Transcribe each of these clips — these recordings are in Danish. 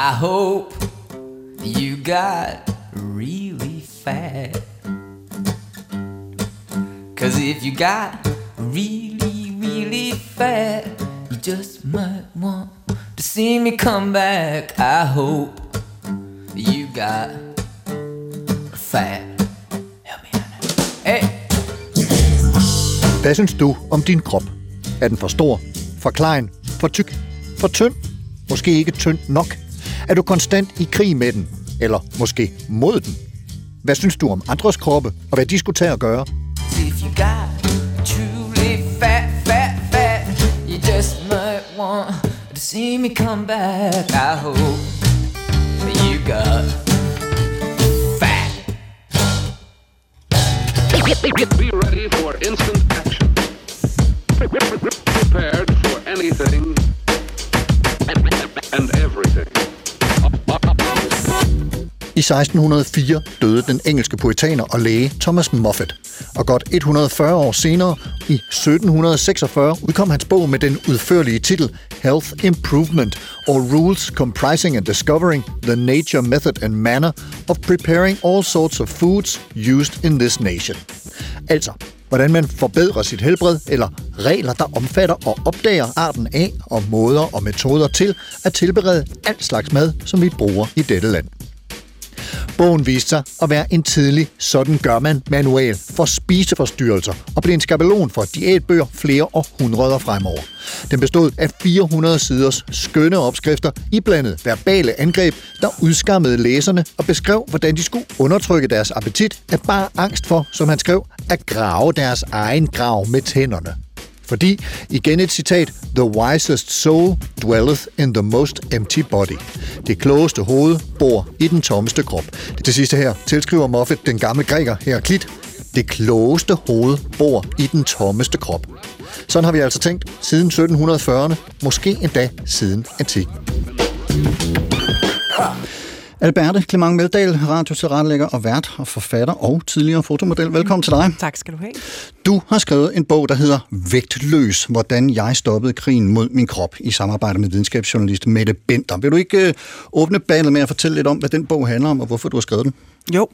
I hope you got really fat. Cause if you got really, really fat, you just might want to see me come back. I hope you got fat. Help me out. Hey! Hvad synes du om din krop? Er den for stor, for klein, for tyk, for tynd? Måske ikke tynd nok? Er du konstant i krig med den? Eller måske mod den? Hvad synes du om andres kroppe, og hvad de skulle tage at gøre? If you got truly fat, fat, fat, you just might want to see me come back. I hope you got fat. Be ready for instant action. Prepared for anything and everything. I 1604 døde den engelske poetaner og læge Thomas Moffat, og godt 140 år senere, i 1746, udkom hans bog med den udførlige titel Health Improvement or Rules Comprising and Discovering the Nature, Method and Manner of Preparing All Sorts of Foods Used in This Nation. Altså, hvordan man forbedrer sit helbred, eller regler, der omfatter og opdager arten af og måder og metoder til at tilberede alt slags mad, som vi bruger i dette land. Bogen viste sig at være en tidlig sådan gør man manual for spiseforstyrrelser og blev en skabelon for diætbøger flere århundreder fremover. Den bestod af 400 siders skønne opskrifter i blandet verbale angreb, der udskammede læserne og beskrev, hvordan de skulle undertrykke deres appetit af bare angst for, som han skrev, at grave deres egen grav med tænderne. Fordi, igen et citat, The wisest soul dwelleth in the most empty body. Det klogeste hoved bor i den tommeste krop. Det sidste her tilskriver Moffat den gamle græker Heraklit. Det klogeste hoved bor i den tommeste krop. Sådan har vi altså tænkt siden 1740'erne, måske endda siden antikken. Alberte Clement Meldal, radiotilrettelægger og vært og forfatter og tidligere fotomodel. Velkommen til dig. Tak skal du have. Du har skrevet en bog, der hedder Vægtløs, hvordan jeg stoppede krigen mod min krop i samarbejde med videnskabsjournalist Mette Bender. Vil du ikke øh, åbne banen med at fortælle lidt om, hvad den bog handler om, og hvorfor du har skrevet den? Jo.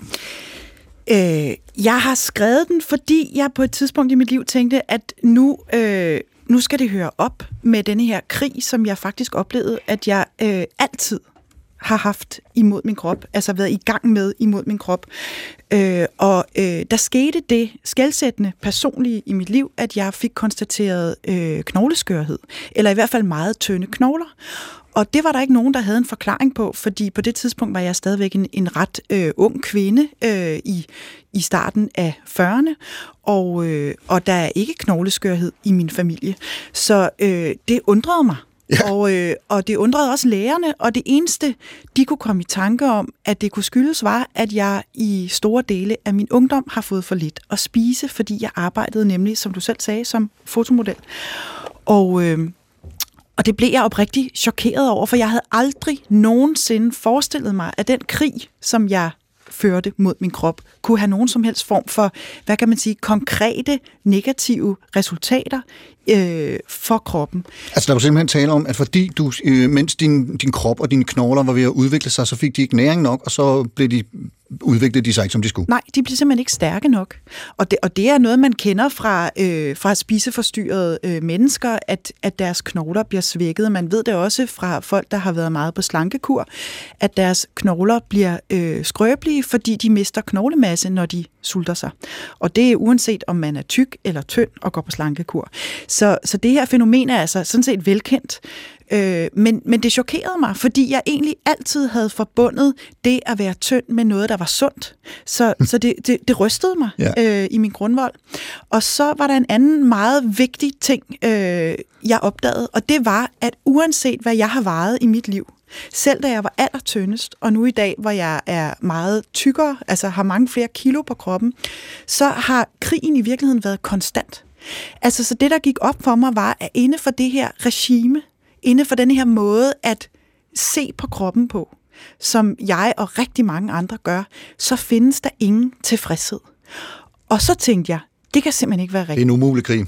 Øh, jeg har skrevet den, fordi jeg på et tidspunkt i mit liv tænkte, at nu, øh, nu skal det høre op med denne her krig, som jeg faktisk oplevede, at jeg øh, altid har haft imod min krop, altså været i gang med imod min krop. Øh, og øh, der skete det skældsættende personlige i mit liv, at jeg fik konstateret øh, knogleskørhed, eller i hvert fald meget tynde knogler. Og det var der ikke nogen, der havde en forklaring på, fordi på det tidspunkt var jeg stadigvæk en, en ret øh, ung kvinde øh, i, i starten af 40'erne, og, øh, og der er ikke knogleskørhed i min familie. Så øh, det undrede mig. Ja. Og, øh, og det undrede også lærerne, og det eneste, de kunne komme i tanke om, at det kunne skyldes, var, at jeg i store dele af min ungdom har fået for lidt at spise, fordi jeg arbejdede nemlig, som du selv sagde, som fotomodel. Og, øh, og det blev jeg oprigtigt chokeret over, for jeg havde aldrig nogensinde forestillet mig, at den krig, som jeg førte mod min krop, kunne have nogen som helst form for, hvad kan man sige, konkrete negative resultater øh, for kroppen. Altså der var simpelthen tale om, at fordi du, øh, mens din, din krop og dine knogler var ved at udvikle sig, så fik de ikke næring nok, og så blev de udviklede de sig ikke, som de skulle? Nej, de blev simpelthen ikke stærke nok. Og det, og det er noget, man kender fra, øh, fra spiseforstyrrede øh, mennesker, at, at deres knogler bliver svækket. Man ved det også fra folk, der har været meget på slankekur, at deres knogler bliver øh, skrøbelige, fordi de mister knoglemasse, når de sulter sig. Og det er uanset, om man er tyk eller tynd og går på slankekur. Så, så det her fænomen er altså sådan set velkendt. Øh, men, men det chokerede mig, fordi jeg egentlig altid havde forbundet det at være tynd med noget, der var sundt. Så, så det, det, det rystede mig Ja. øh, i min grundvold. Og så var der en anden meget vigtig ting, øh, jeg opdagede, og det var, at uanset hvad jeg har vejet i mit liv, selv da jeg var allertyndest, og nu i dag, hvor jeg er meget tykkere, altså har mange flere kilo på kroppen, så har krigen i virkeligheden været konstant. Altså, så det, der gik op for mig, var, at inde for det her regime, inde for den her måde at se på kroppen på, som jeg og rigtig mange andre gør, så findes der ingen tilfredshed. Og så tænkte jeg, det kan simpelthen ikke være Det er rigtigt. en umulig krig.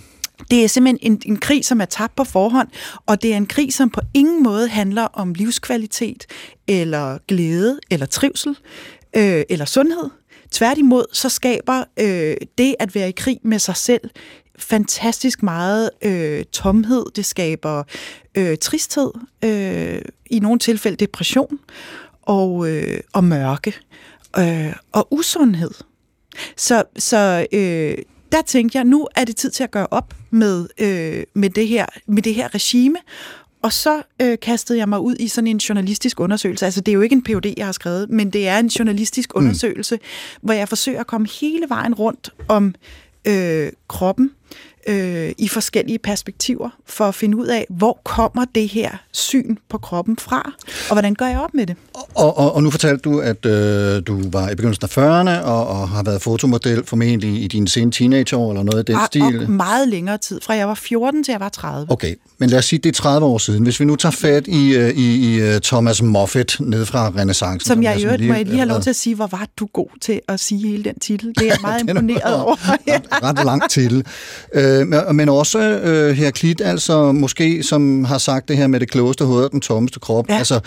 Det er simpelthen en, en krig, som er tabt på forhånd, og det er en krig, som på ingen måde handler om livskvalitet, eller glæde, eller trivsel, øh, eller sundhed. Tværtimod, så skaber øh, det at være i krig med sig selv fantastisk meget øh, tomhed. Det skaber øh, tristhed, øh, i nogle tilfælde depression, og, øh, og mørke, øh, og usundhed. Så, så øh, der tænkte jeg, nu er det tid til at gøre op med, øh, med, det, her, med det her regime. Og så øh, kastede jeg mig ud i sådan en journalistisk undersøgelse. Altså, det er jo ikke en PhD, jeg har skrevet, men det er en journalistisk undersøgelse, mm. hvor jeg forsøger at komme hele vejen rundt om øh, kroppen øh, i forskellige perspektiver, for at finde ud af, hvor kommer det her syn på kroppen fra, og hvordan gør jeg op med det? Og, og, og nu fortalte du, at øh, du var i begyndelsen af 40'erne og, og har været fotomodel formentlig i dine sene teenageår eller noget af den Og, stil. og meget længere tid, fra jeg var 14 til jeg var 30. Okay, men lad os sige, det er 30 år siden. Hvis vi nu tager fat i, øh, i, i øh, Thomas Moffat ned fra renaissancen. Som jeg i øvrigt, må jeg lige have lov til at sige, hvor var du god til at sige hele den titel. Det er jeg meget er imponeret over. Ja. ret lang titel. Øh, men- men også øh, Heraklit, altså måske, som har sagt det her med det klogeste hoved og den tommeste krop. Ja. Altså,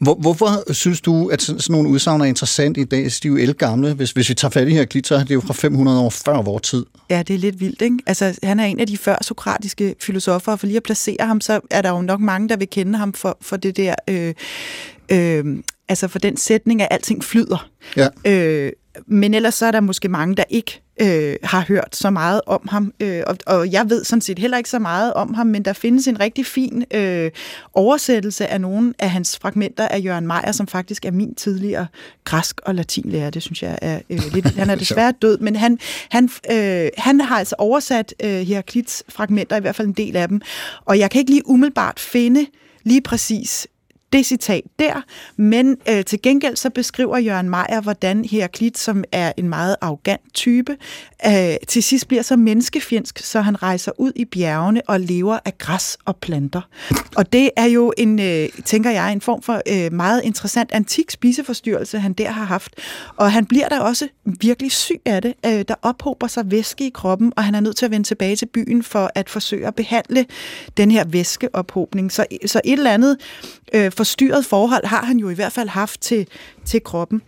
hvor, hvorfor synes du, at sådan nogle udsagn er interessant i dag? De er jo elgamle. Hvis, hvis vi tager fat i Heraklit, så er det jo fra 500 år før vores tid. ja, det er lidt vildt, ikke? Altså, han er en af de før sokratiske filosofer, og for lige at placere ham, så er der jo nok mange, der vil kende ham for, for det der... Øh, øh, altså for den sætning, at alting flyder. Ja. Øh, men ellers så er der måske mange, der ikke øh, har hørt så meget om ham. Øh, og, og jeg ved sådan set heller ikke så meget om ham, men der findes en rigtig fin øh, oversættelse af nogle af hans fragmenter af Jørgen Meyer, som faktisk er min tidligere græsk- og latinlærer. Det synes jeg er øh, lidt... Han er desværre død, men han, han, øh, han har altså oversat øh, Heraklits fragmenter, i hvert fald en del af dem. Og jeg kan ikke lige umiddelbart finde lige præcis det citat der, men øh, til gengæld så beskriver Jørgen Meyer, hvordan Heraklit, som er en meget arrogant type, øh, til sidst bliver så menneskefjendsk, så han rejser ud i bjergene og lever af græs og planter. Og det er jo en, øh, tænker jeg, en form for øh, meget interessant antik spiseforstyrrelse, han der har haft. Og han bliver der også virkelig syg af det. Øh, der ophober sig væske i kroppen, og han er nødt til at vende tilbage til byen for at forsøge at behandle den her væskeophobning. Så, så et eller andet øh, forstyrret forhold har han jo i hvert fald haft til, til kroppen.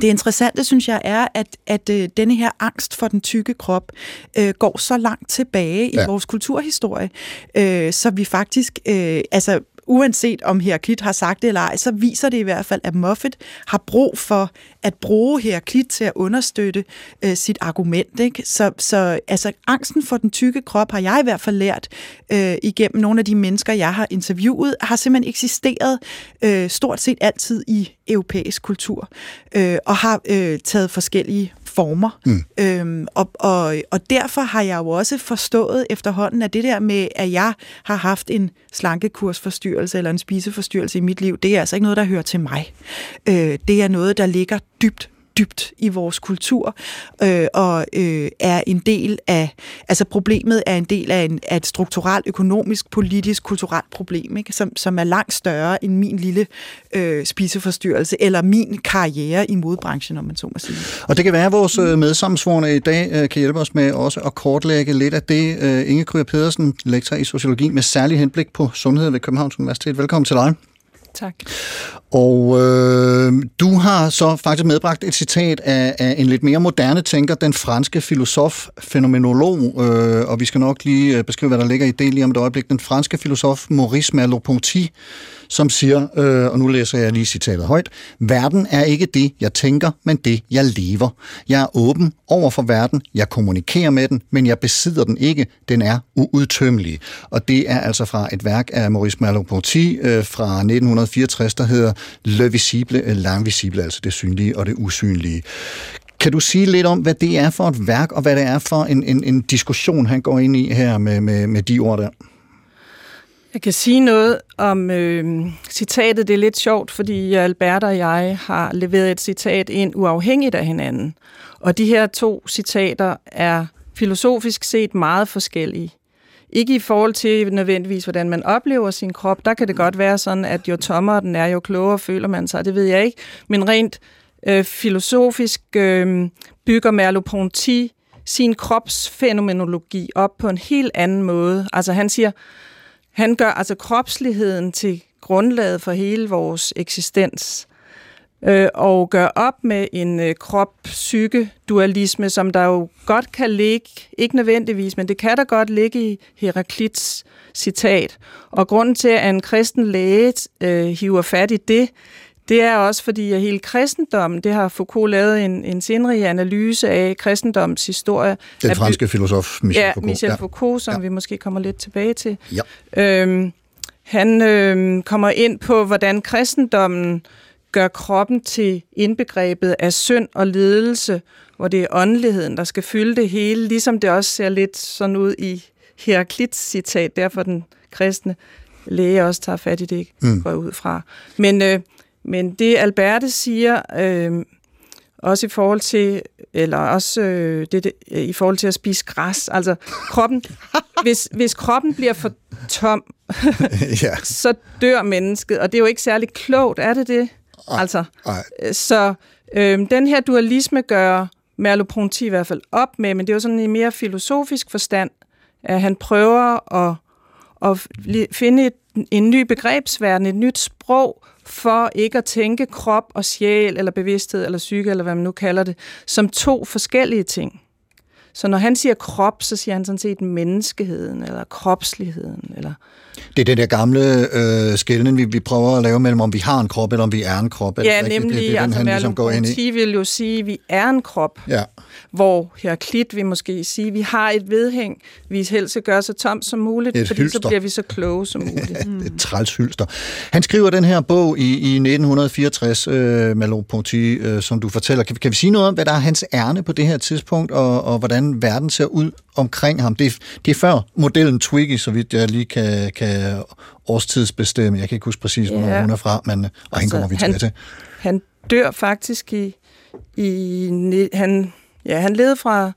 Det interessante, synes jeg, er, at, at øh, denne her angst for den tykke krop øh, går så langt tilbage i Ja. vores kulturhistorie, øh, så vi faktisk, øh, altså uanset om Heraklit har sagt det eller ej, så viser det i hvert fald, at Moffat har brug for at bruge Heraklit til at understøtte øh, sit argument. Ikke? Så, så altså, angsten for den tykke krop har jeg i hvert fald lært øh, igennem nogle af de mennesker, jeg har interviewet, har simpelthen eksisteret øh, stort set altid i europæisk kultur, øh, og har øh, taget forskellige former. Mm. Øhm, og, og, og derfor har jeg jo også forstået efterhånden, at det der med, at jeg har haft en slankekursforstyrrelse eller en spiseforstyrrelse i mit liv, det er altså ikke noget, der hører til mig. Øh, det er noget, der ligger dybt dybt i vores kultur, øh, og øh, er en del af, altså problemet er en del af, en, af et strukturelt, økonomisk, politisk, kulturelt problem, ikke? Som, som er langt større end min lille øh, spiseforstyrrelse, eller min karriere i modebranchen, om man så må sige. Og det kan være, at vores øh, medsammensvorene i dag øh, kan hjælpe os med også at kortlægge lidt af det. Øh, Inge Kryer Pedersen, lektor i sociologi med særlig henblik på sundhed ved Københavns Universitet. Velkommen til dig. Tak. Og øh, du har så faktisk medbragt et citat af, af en lidt mere moderne tænker, den franske filosof, fænomenolog, øh, og vi skal nok lige øh, beskrive, hvad der ligger i det lige om et øjeblik. Den franske filosof Maurice Merleau-Ponty, som siger, øh, og nu læser jeg lige citatet højt, Verden er ikke det, jeg tænker, men det, jeg lever. Jeg er åben over for verden, jeg kommunikerer med den, men jeg besidder den ikke, den er uudtømmelig. Og det er altså fra et værk af Maurice Merleau-Ponty øh, fra 1964, der hedder Le Visible, øh, L'invisible, altså det synlige og det usynlige. Kan du sige lidt om, hvad det er for et værk, og hvad det er for en, en, en diskussion, han går ind i her med, med, med de ord der? Jeg kan sige noget om øh, citatet. Det er lidt sjovt, fordi Albert og jeg har leveret et citat ind uafhængigt af hinanden. Og de her to citater er filosofisk set meget forskellige. Ikke i forhold til nødvendigvis, hvordan man oplever sin krop. Der kan det godt være sådan, at jo tommere den er, jo klogere føler man sig. Det ved jeg ikke. Men rent øh, filosofisk øh, bygger Merleau-Ponty sin kropsfænomenologi op på en helt anden måde. Altså han siger, han gør altså kropsligheden til grundlaget for hele vores eksistens øh, og gør op med en øh, krop-psyke-dualisme, som der jo godt kan ligge, ikke nødvendigvis, men det kan der godt ligge i Heraklits citat. Og grunden til, at en kristen læge øh, hiver fat i det, det er også fordi, at hele kristendommen, det har Foucault lavet en, en sindrig analyse af kristendommens historie. Den franske filosof Michel ja, Foucault. Michel Foucault, som ja. vi måske kommer lidt tilbage til. Ja. Øhm, han øhm, kommer ind på, hvordan kristendommen gør kroppen til indbegrebet af synd og lidelse, hvor det er åndeligheden, der skal fylde det hele, ligesom det også ser lidt sådan ud i Heraklits citat, derfor den kristne læge også tager fat i det, mm. går ud fra. Men øh, men det Alberte siger, øh, også i forhold til, eller også øh, det, det, øh, i forhold til at spise græs, altså kroppen, hvis, hvis kroppen bliver for tom, ja. så dør mennesket, og det er jo ikke særlig klogt, er det det? Ej, altså, ej. så øh, den her dualisme gør Merleau-Ponty i hvert fald op med, men det er jo sådan i mere filosofisk forstand, at han prøver at, at finde et, en ny begrebsverden, et nyt sprog, for ikke at tænke krop og sjæl, eller bevidsthed, eller psyke, eller hvad man nu kalder det, som to forskellige ting. Så når han siger krop, så siger han sådan set menneskeheden, eller kropsligheden, eller... Det er den der gamle øh, skældning, vi, vi prøver at lave mellem, om vi har en krop, eller om vi er en krop. Ja, det, nemlig, det, det, det, altså han ligesom går ind i. Vil jo sige, at vi er en krop, Ja. hvor Heraklit vil måske sige, at vi har et vedhæng, vi helst skal gøre så tomt som muligt, Et fordi hylster. så bliver vi så kloge som muligt. Det er et trælshylster. Han skriver den her bog i, i 1964, øh, Merleau-Ponty, øh, som du fortæller. Kan, kan vi sige noget om, hvad der er hans ærne på det her tidspunkt, og, og hvordan verden ser ud omkring ham? Det er, det er før modellen Twiggy, så vidt jeg lige kan, kan årstidsbestemme. Jeg kan ikke huske præcis, Ja. hun er fra, men, og altså, hende kommer vi tilbage til. han dør faktisk i, i han, ja, han levede fra,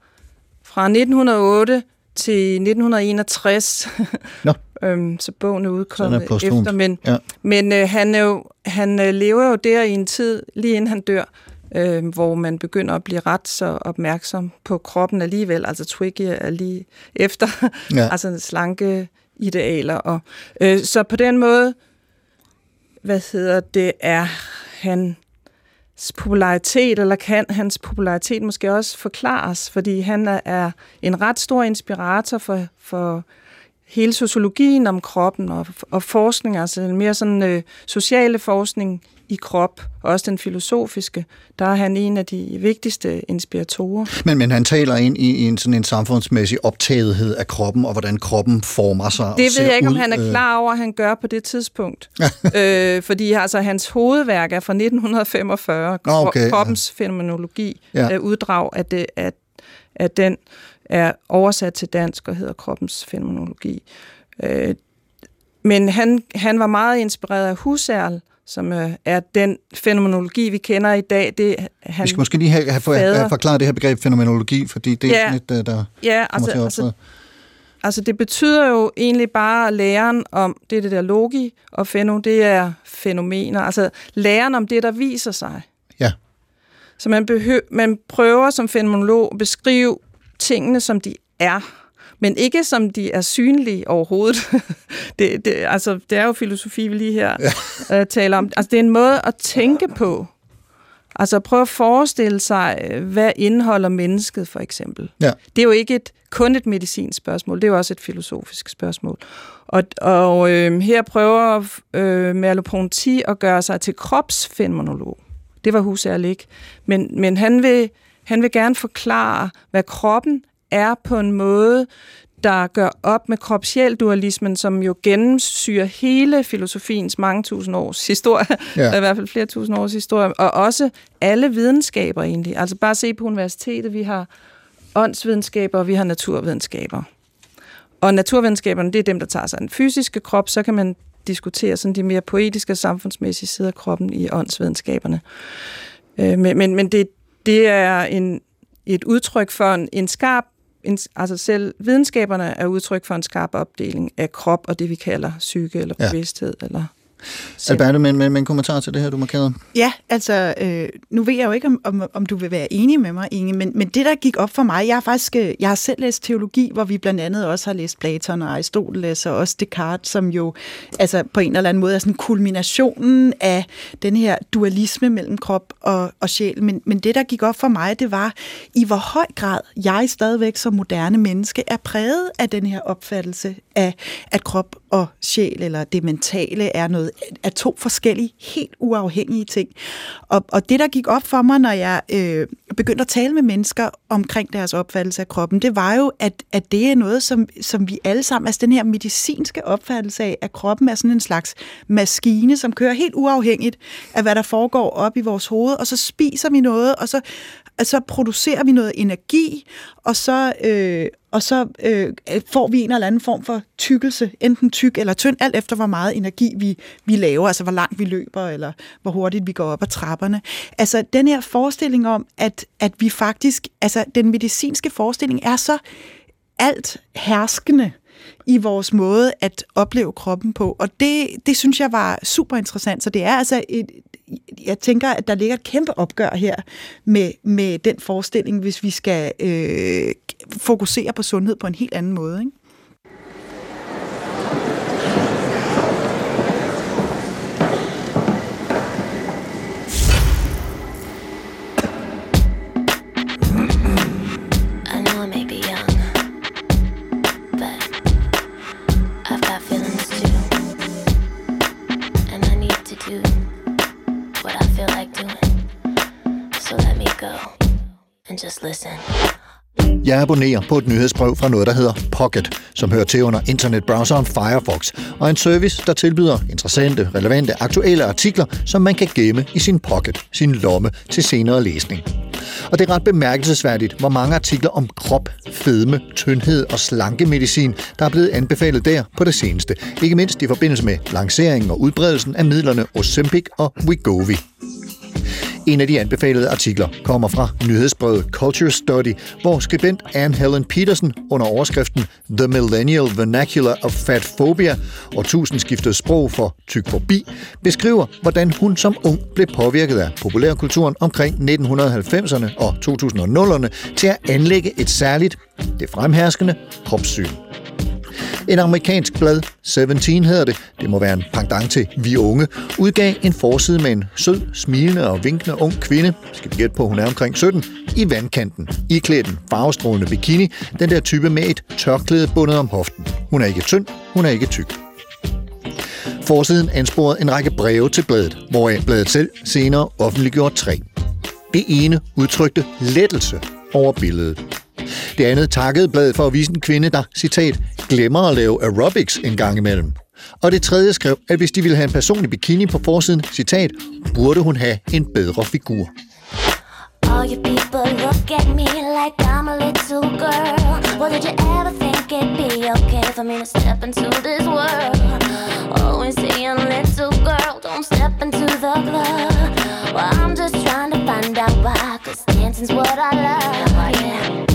fra 1908 til 1961. Nå. øhm, så bogen er udkommet er efter, men, Ja. men øh, han, er jo, han øh, lever jo der i en tid, lige inden han dør, øh, hvor man begynder at blive ret så opmærksom på kroppen alligevel. Altså Twiggy er lige efter, Ja. altså slanke idealer. Og, øh, så på den måde, hvad hedder det, er hans popularitet, eller kan hans popularitet måske også forklares, fordi han er, er en ret stor inspirator for, for hele sociologien om kroppen og, og forskning, altså en mere sådan øh, sociale forskning i krop, og også den filosofiske, der er han en af de vigtigste inspiratorer. Men, men han taler ind i, i en sådan en samfundsmæssig optagethed af kroppen, og hvordan kroppen former sig. Det ved jeg ikke, om ud, han er øh, klar over, at han gør på det tidspunkt. øh, fordi altså, hans hovedværk er fra 1945, Nå, okay, ja. Kroppens fænomenologi, Ja. ja. uddrag af, det, af, af den er oversat til dansk og hedder Kroppens fænomenologi. Øh, men han, han var meget inspireret af Husserl, som øh, er den fænomenologi, vi kender i dag. Det, han, Vi skal måske lige have, have, fader. have forklaret det her begreb fænomenologi, fordi det er Ja. sådan lidt, øh, der ja, altså, til at altså. Altså, det betyder jo egentlig bare læren om, det er det der logi, og fæno, det er fænomener. Altså, læren om det, der viser sig. Ja. Så man, behø- man prøver som fænomenolog at beskrive tingene, som de er, men ikke som de er synlige overhovedet. det, det, altså, det er jo filosofi, vi lige her ja. øh, taler om. Altså, det er en måde at tænke på. Altså prøv at forestille sig, øh, hvad indeholder mennesket for eksempel. Ja. Det er jo ikke et, kun et medicinsk spørgsmål, det er jo også et filosofisk spørgsmål. Og, og øh, her prøver øh, Merleau-Ponty at gøre sig til kropsfænomenolog. Det var Husserl ikke. Men, men han, vil, han vil gerne forklare, hvad kroppen er på en måde, der gør op med kropsjæl-dualismen, som jo gennemsyrer hele filosofiens mange tusind års historie, Ja. i hvert fald flere tusind års historie, og også alle videnskaber egentlig. Altså bare se på universitetet, vi har åndsvidenskaber, og vi har naturvidenskaber. Og naturvidenskaberne, det er dem, der tager sig den fysiske krop, så kan man diskutere sådan de mere poetiske og samfundsmæssige sider af kroppen i åndsvidenskaberne. Øh, men men, men det, det er en, et udtryk for en, en skarp, altså selv videnskaberne er udtryk for en skarp opdeling af krop og det, vi kalder psyke eller Ja. bevidsthed. Eller sind. Alberte, med, med, med en kommentar til det her, du markerede. Ja, altså, øh, nu ved jeg jo ikke, om, om, om du vil være enig med mig, Inge, men, men det, der gik op for mig, jeg har faktisk, øh, jeg har selv læst teologi, hvor vi blandt andet også har læst Platon og Aristoteles og også Descartes, som jo altså, på en eller anden måde er sådan kulminationen af den her dualisme mellem krop og, og sjæl. Men, men det, der gik op for mig, det var, i hvor høj grad jeg stadigvæk som moderne menneske er præget af den her opfattelse af, at krop og sjæl, eller det mentale, er noget er to forskellige, helt uafhængige ting. Og, og det, der gik op for mig, når jeg øh, begyndte at tale med mennesker omkring deres opfattelse af kroppen, det var jo, at, at det er noget, som, som vi alle sammen, altså den her medicinske opfattelse af, at kroppen er sådan en slags maskine, som kører helt uafhængigt af, hvad der foregår op i vores hoved, og så spiser vi noget, og så, så producerer vi noget energi, og så, øh, og så øh, får vi en eller anden form for tykkelse, enten tyk eller tynd, alt efter hvor meget energi vi, vi laver, altså hvor langt vi løber, eller hvor hurtigt vi går op ad trapperne. Altså den her forestilling om, at, at vi faktisk, altså den medicinske forestilling er så alt herskende i vores måde at opleve kroppen på. Og det, det synes jeg var super interessant. Så det er altså et, jeg tænker, at der ligger et kæmpe opgør her med, med den forestilling, hvis vi skal øh, fokusere på sundhed på en helt anden måde. Ikke? And just listen. Jeg abonnerer på et nyhedsbrev fra noget, der hedder Pocket, som hører til under internetbrowseren Firefox, og en service, der tilbyder interessante, relevante, aktuelle artikler, som man kan gemme i sin pocket, sin lomme, til senere læsning. Og det er ret bemærkelsesværdigt, hvor mange artikler om krop, fedme, tyndhed og slankemedicin, der er blevet anbefalet der på det seneste. Ikke mindst i forbindelse med lanceringen og udbredelsen af midlerne Ozempic og Wegovy. En af de anbefalede artikler kommer fra nyhedsbrevet Culture Study, hvor skribent Anne Helen Peterson under overskriften The Millennial Vernacular of Fat Phobia og tusindskiftet sprog for tykfobi beskriver, hvordan hun som ung blev påvirket af populærkulturen omkring 1990'erne og 2000'erne til at anlægge et særligt, det fremherskende, kropssyn. En amerikansk blad, 17 hedder det, det må være en pendant til Vi Unge, udgav en forside med en sød, smilende og vinkende ung kvinde, skal vi gætte på, hun er omkring 17, i vandkanten, iklædt en farvestrålende bikini, den der type med et tørklæde bundet om hoften. Hun er ikke tynd, hun er ikke tyk. Forsiden ansporede en række breve til bladet, hvoraf bladet selv senere offentliggjorde tre. Det ene udtrykte lettelse over billedet. Det andet takkede bladet for at vise en kvinde, der, citat, glemmer at lave aerobics en gang imellem. Og det tredje skrev, at hvis de ville have en personlig bikini på forsiden, citat, burde hun have en bedre figur. All you people look at me like I'm a little girl. Well, did you ever think it'd be okay for me to step into this world? Always saying, little girl, don't step into the club. Well, I'm just trying to find out why, cause dancing's what I love. Oh, Yeah.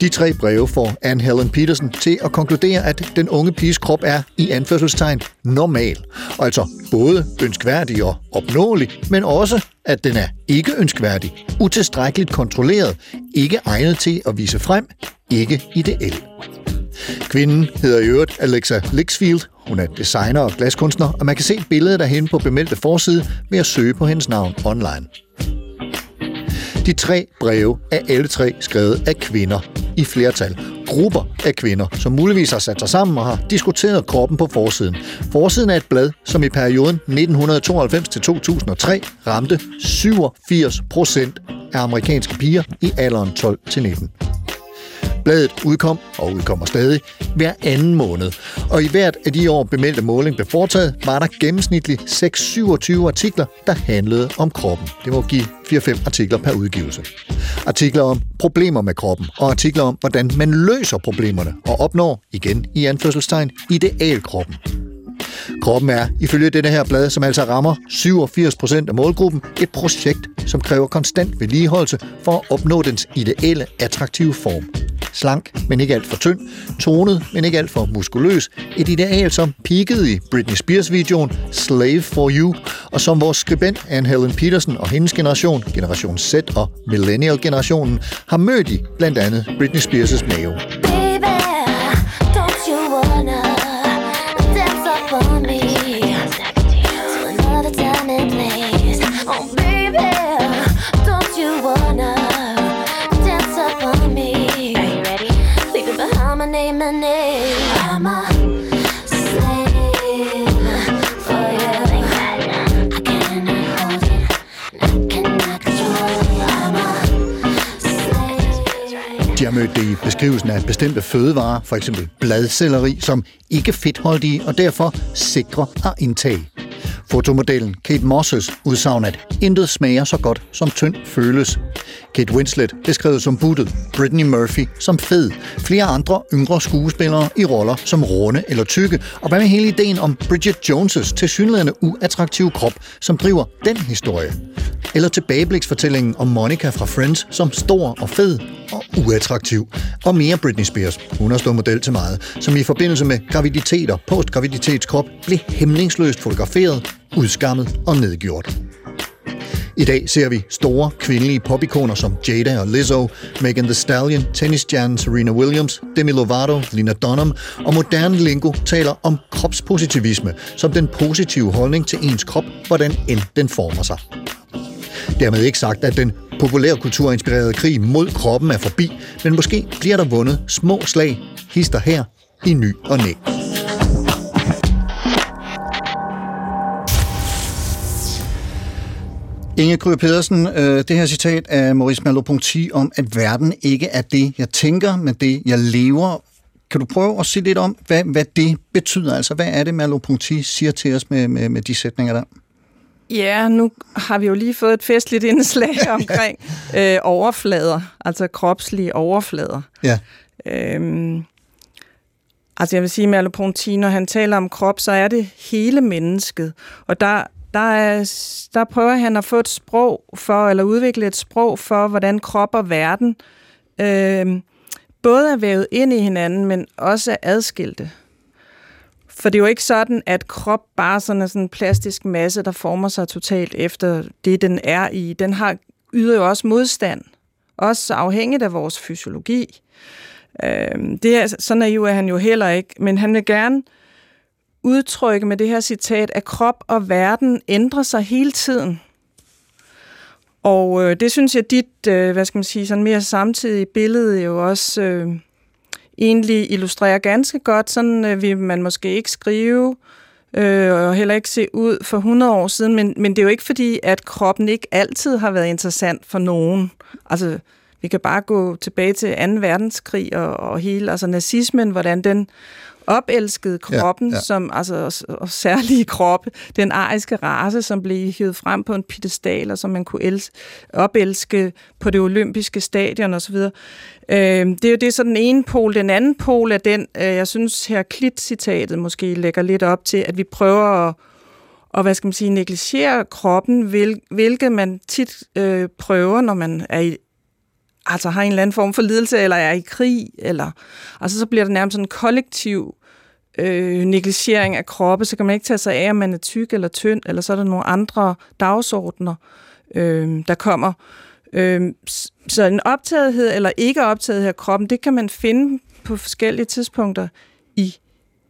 De tre breve får Anne Helen Petersen til at konkludere, at den unge piges krop er i anførselstegn normal. Og altså både ønskværdig og opnåelig, men også, at den er ikke ønskværdig, utilstrækkeligt kontrolleret, ikke egnet til at vise frem, ikke ideel. Kvinden hedder i øvrigt Alexa Lixfield. Hun er designer og glaskunstner, og man kan se billedet af hende på bemeldte forside ved at søge på hendes navn online. De tre breve er alle tre skrevet af kvinder i flertal. Grupper af kvinder, som muligvis har sat sig sammen og har diskuteret kroppen på forsiden. Forsiden er et blad, som i perioden 1992-2003 ramte 87 procent af amerikanske piger i alderen 12-19. Bladet udkom, og udkommer stadig, hver anden måned. Og i hvert af de år bemeldte måling blev foretaget, var der gennemsnitligt 6-27 artikler, der handlede om kroppen. Det må give 4-5 artikler per udgivelse. Artikler om problemer med kroppen, og artikler om, hvordan man løser problemerne og opnår, igen i anførselstegn, idealkroppen. Kroppen er, ifølge dette her blad, som altså rammer 87% af målgruppen, et projekt, som kræver konstant vedligeholdelse for at opnå dens ideelle, attraktive form. Slank, men ikke alt for tynd. Tonet, men ikke alt for muskuløs. Et ideal, som peakede i Britney Spears-videoen Slave for You, og som vores skribent Anne Helen Peterson og hendes generation, generation Z og millennial-generationen, har mødt i blandt andet Britney Spears' mave. Behind. I'm a slave for you. I cannot hold it, I cannot control it. I'm a slave. De har mødt det i beskrivelsen af bestemte fødevarer, for eksempel bladcelleri, som ikke fedtholdige og derfor sikre at indtage. Fotomodellen Kate Mosses udsagn, at intet smager så godt som tynd føles. Kate Winslet beskrevet som buttet, Brittany Murphy som fed, flere andre yngre skuespillere i roller som runde eller tykke, og hvad med hele ideen om Bridget Jones' tilsyneladende uattraktive krop, som driver den historie? Eller tilbagebliksfortællingen om Monica fra Friends som stor og fed og uattraktiv. Og mere Britney Spears, hun har stået model til meget, som i forbindelse med graviditeter, postgraviditetskrop blev hemmelingsløst fotograferet, udskammet og nedgjort. I dag ser vi store kvindelige popikoner som Jada og Lizzo, Megan Thee Stallion, tennisstjernen Serena Williams, Demi Lovato, Lina Dunham og moderne lingo taler om kropspositivisme som den positive holdning til ens krop, hvordan end den former sig. Dermed ikke sagt, at den populærkulturinspirerede krig mod kroppen er forbi, men måske bliver der vundet små slag, hister her, i ny og næ. Inge Kryger Pedersen, øh, det her citat af Maurice Merleau-Ponty om, at verden ikke er det, jeg tænker, men det, jeg lever. Kan du prøve at sige lidt om, hvad, hvad det betyder? Altså, hvad er det, Merleau-Ponty siger til os med, med, med de sætninger der? Ja, nu har vi jo lige fået et festligt indslag omkring øh, overflader, altså kropslige overflader. Ja. Øhm, altså jeg vil sige, at Merleau-Ponty, når han taler om krop, så er det hele mennesket. Og der, der, er, der prøver han at få et sprog for, eller udvikle et sprog for, hvordan krop og verden øh, både er vævet ind i hinanden, men også er adskilte. For det er jo ikke sådan, at krop bare sådan er sådan en plastisk masse, der former sig totalt efter det, den er i. Den har yder jo også modstand, også afhængigt af vores fysiologi. Øh, det er, sådan er jo, er han jo heller ikke, men han vil gerne udtrykke med det her citat, at krop og verden ændrer sig hele tiden. Og øh, det synes jeg, dit, øh, hvad skal man sige, sådan mere samtidige billede jo også øh, egentlig illustrerer ganske godt. Sådan øh, vil man måske ikke skrive, øh, og heller ikke se ud for 100 år siden, men, men det er jo ikke fordi, at kroppen ikke altid har været interessant for nogen. Altså, vi kan bare gå tilbage til 2. verdenskrig og, og hele, altså nazismen, hvordan den opelskede kroppen, Ja, ja, som altså og, og særlige kroppe, den ariske race, som blev hivet frem på en pedestal, og som man kunne els, opelske på det olympiske stadion osv. Øh, det er jo det er så den ene pol. Den anden pol er den, øh, jeg synes her Klit-citatet måske lægger lidt op til, at vi prøver at og hvad skal man sige, negligere kroppen, hvil, hvilket man tit øh, prøver, når man er i, altså har en eller anden form for lidelse, eller er i krig, eller altså så bliver det nærmest sådan en kollektiv øh, negligering af kroppe, så kan man ikke tage sig af, om man er tyk eller tynd, eller så er der nogle andre dagsordner, øh, der kommer. Øh, så en optagethed eller ikke optagethed af kroppen, det kan man finde på forskellige tidspunkter i,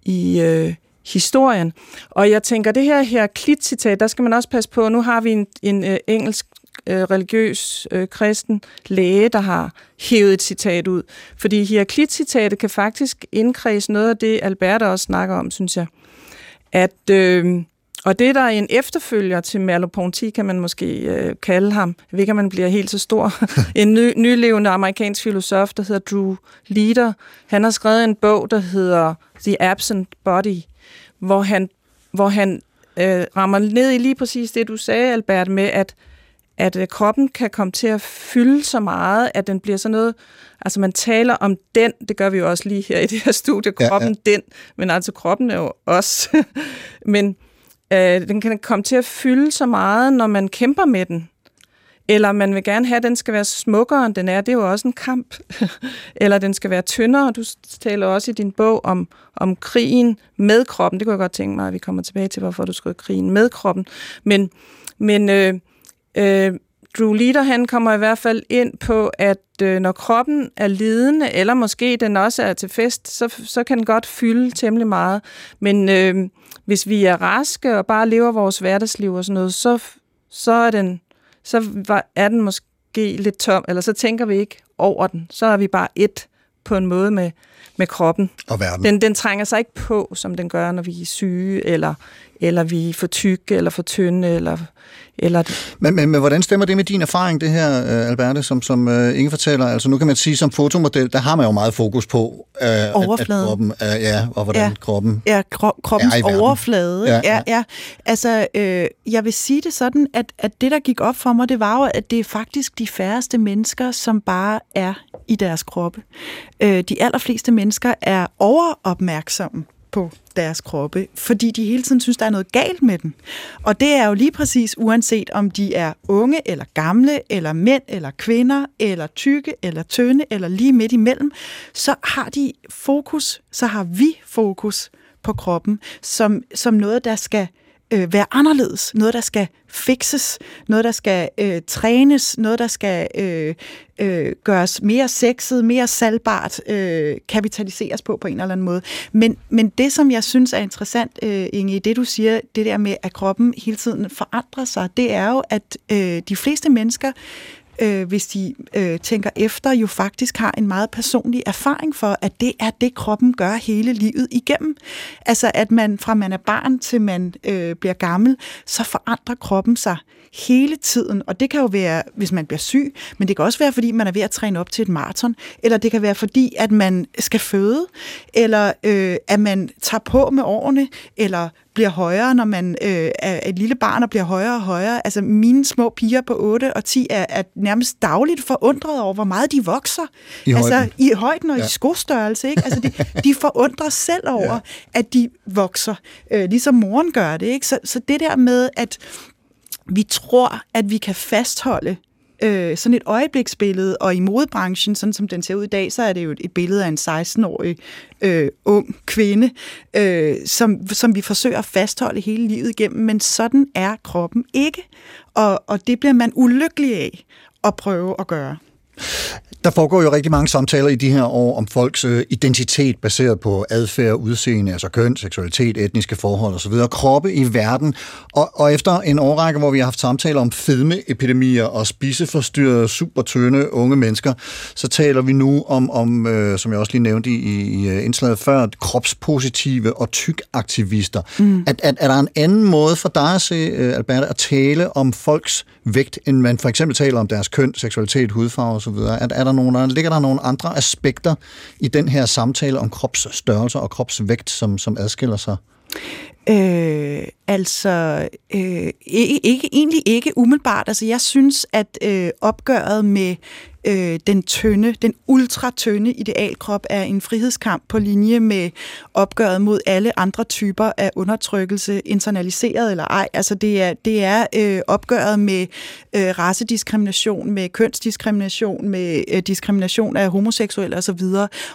i øh, historien. Og jeg tænker, det her her Klit-citat, der skal man også passe på, nu har vi en, en øh, engelsk øh, religiøs øh, kristen læge, der har hævet et citat ud. Fordi Heraklit-citatet kan faktisk indkredse noget af det, Albert også snakker om, synes jeg. At, øh, og det, der er en efterfølger til Merleau-Ponty, kan man måske øh, kalde ham. Ved ikke, om man bliver helt så stor. en ny, nylevende amerikansk filosof, der hedder Drew Leader. Han har skrevet en bog, der hedder The Absent Body, hvor han, hvor han øh, rammer ned i lige præcis det, du sagde, Albert, med at, at øh, kroppen kan komme til at fylde så meget, at den bliver sådan noget... Altså man taler om den, det gør vi jo også lige her i det her studie, Ja, ja. kroppen den, men altså kroppen er jo os. men øh, den kan komme til at fylde så meget, når man kæmper med den. Eller man vil gerne have, at den skal være smukkere, end den er. Det er jo også en kamp. Eller den skal være tyndere. Du taler også i din bog om, om krigen med kroppen. Det kunne jeg godt tænke mig, at vi kommer tilbage til, hvorfor du skrev krigen med kroppen. Men, men øh, øh, Drew Leader, han kommer i hvert fald ind på, at øh, når kroppen er lidende, eller måske den også er til fest, så, så kan den godt fylde temmelig meget. Men øh, hvis vi er raske og bare lever vores hverdagsliv og sådan noget, så, så er den så var- er den måske lidt tom, eller så tænker vi ikke over den. Så er vi bare et på en måde med, med kroppen. Og verden. Den, den trænger sig ikke på, som den gør, når vi er syge, eller, eller vi er for tykke, eller for tynde, eller, eller Men, men, men hvordan stemmer det med din erfaring, det her, øh, Alberte, som, som uh, Inge fortæller? Altså nu kan man sige, som fotomodel, der har man jo meget fokus på, uh, at, at Overfladen. kroppen, uh, ja, og hvordan Ja. ja. kroppen... Ja, kro- kroppens Er overflade. Ja, Ja, ja. ja. ja. Altså, øh, jeg vil sige det sådan, at, at det, der gik op for mig, det var jo, at det er faktisk de færreste mennesker, som bare er i deres kroppe. Øh, de allerfleste mennesker er overopmærksomme på deres kroppe, fordi de hele tiden synes, der er noget galt med den. Og det er jo lige præcis uanset om de er unge eller gamle, eller mænd eller kvinder, eller tykke eller tynde, eller lige midt imellem, så har de fokus, så har vi fokus på kroppen som, som noget, der skal øh, øh, være anderledes, noget, der skal fixes, noget, der skal øh, trænes, noget, der skal øh, øh, gøres mere sexet, mere salgbart, øh, kapitaliseres på på en eller anden måde. Men, men det, som jeg synes er interessant, øh, Inge, i det du siger, det der med, at kroppen hele tiden forandrer sig, det er jo, at øh, de fleste mennesker øh, øh, hvis de øh, tænker efter, jo faktisk har en meget personlig erfaring for, at det er det, kroppen gør hele livet igennem. Altså, at man fra man er barn til man øh, bliver gammel, så forandrer kroppen sig hele tiden. Og det kan jo være, hvis man bliver syg, men det kan også være, fordi man er ved at træne op til et maraton, eller det kan være, fordi at man skal føde, eller øh, at man tager på med årene, eller bliver højere, når man øh, er et lille barn og bliver højere og højere. Altså mine små piger på 8 og 10 er, er nærmest dagligt forundret over, hvor meget de vokser. I altså højden. i højden og Ja. i skostørrelse. Ikke? Altså de, de forundrer selv over, ja. at de vokser, øh, ligesom moren gør det. Ikke? Så, så det der med, at vi tror, at vi kan fastholde øh, sådan et øjebliksbillede, og i modebranchen, sådan som den ser ud i dag, så er det jo et, et billede af en 16-årig øh, ung kvinde, øh, som, som vi forsøger at fastholde hele livet igennem, men sådan er kroppen ikke, og, og det bliver man ulykkelig af at prøve at gøre. Der foregår jo rigtig mange samtaler i de her år om folks øh, identitet baseret på adfærd, udseende, altså køn, seksualitet, etniske forhold osv., kroppe i verden. Og, og efter en årrække, hvor vi har haft samtaler om fedmeepidemier og spiseforstyrrede, supertynde unge mennesker, så taler vi nu om, om øh, som jeg også lige nævnte i, i øh, indslaget før, kropspositive og tykaktivister. Mm. Er, er, er der en anden måde for dig at se, øh, Albert, at tale om folks vægt, end man for eksempel taler om deres køn, seksualitet, hudfarve osv.? Er, er der nogle, ligger der nogle andre aspekter i den her samtale om kropsstørrelse og kropsvægt, som, som adskiller sig? Øh, altså, øh, ikke, ikke, egentlig ikke umiddelbart. Altså, jeg synes, at øh, opgøret med øh, den tynde, den ultratynde idealkrop er en frihedskamp på linje med opgøret mod alle andre typer af undertrykkelse, internaliseret eller ej. Altså, det er, det er øh, opgøret med øh, racediskrimination, med kønsdiskrimination, med øh, diskrimination af homoseksuelle osv.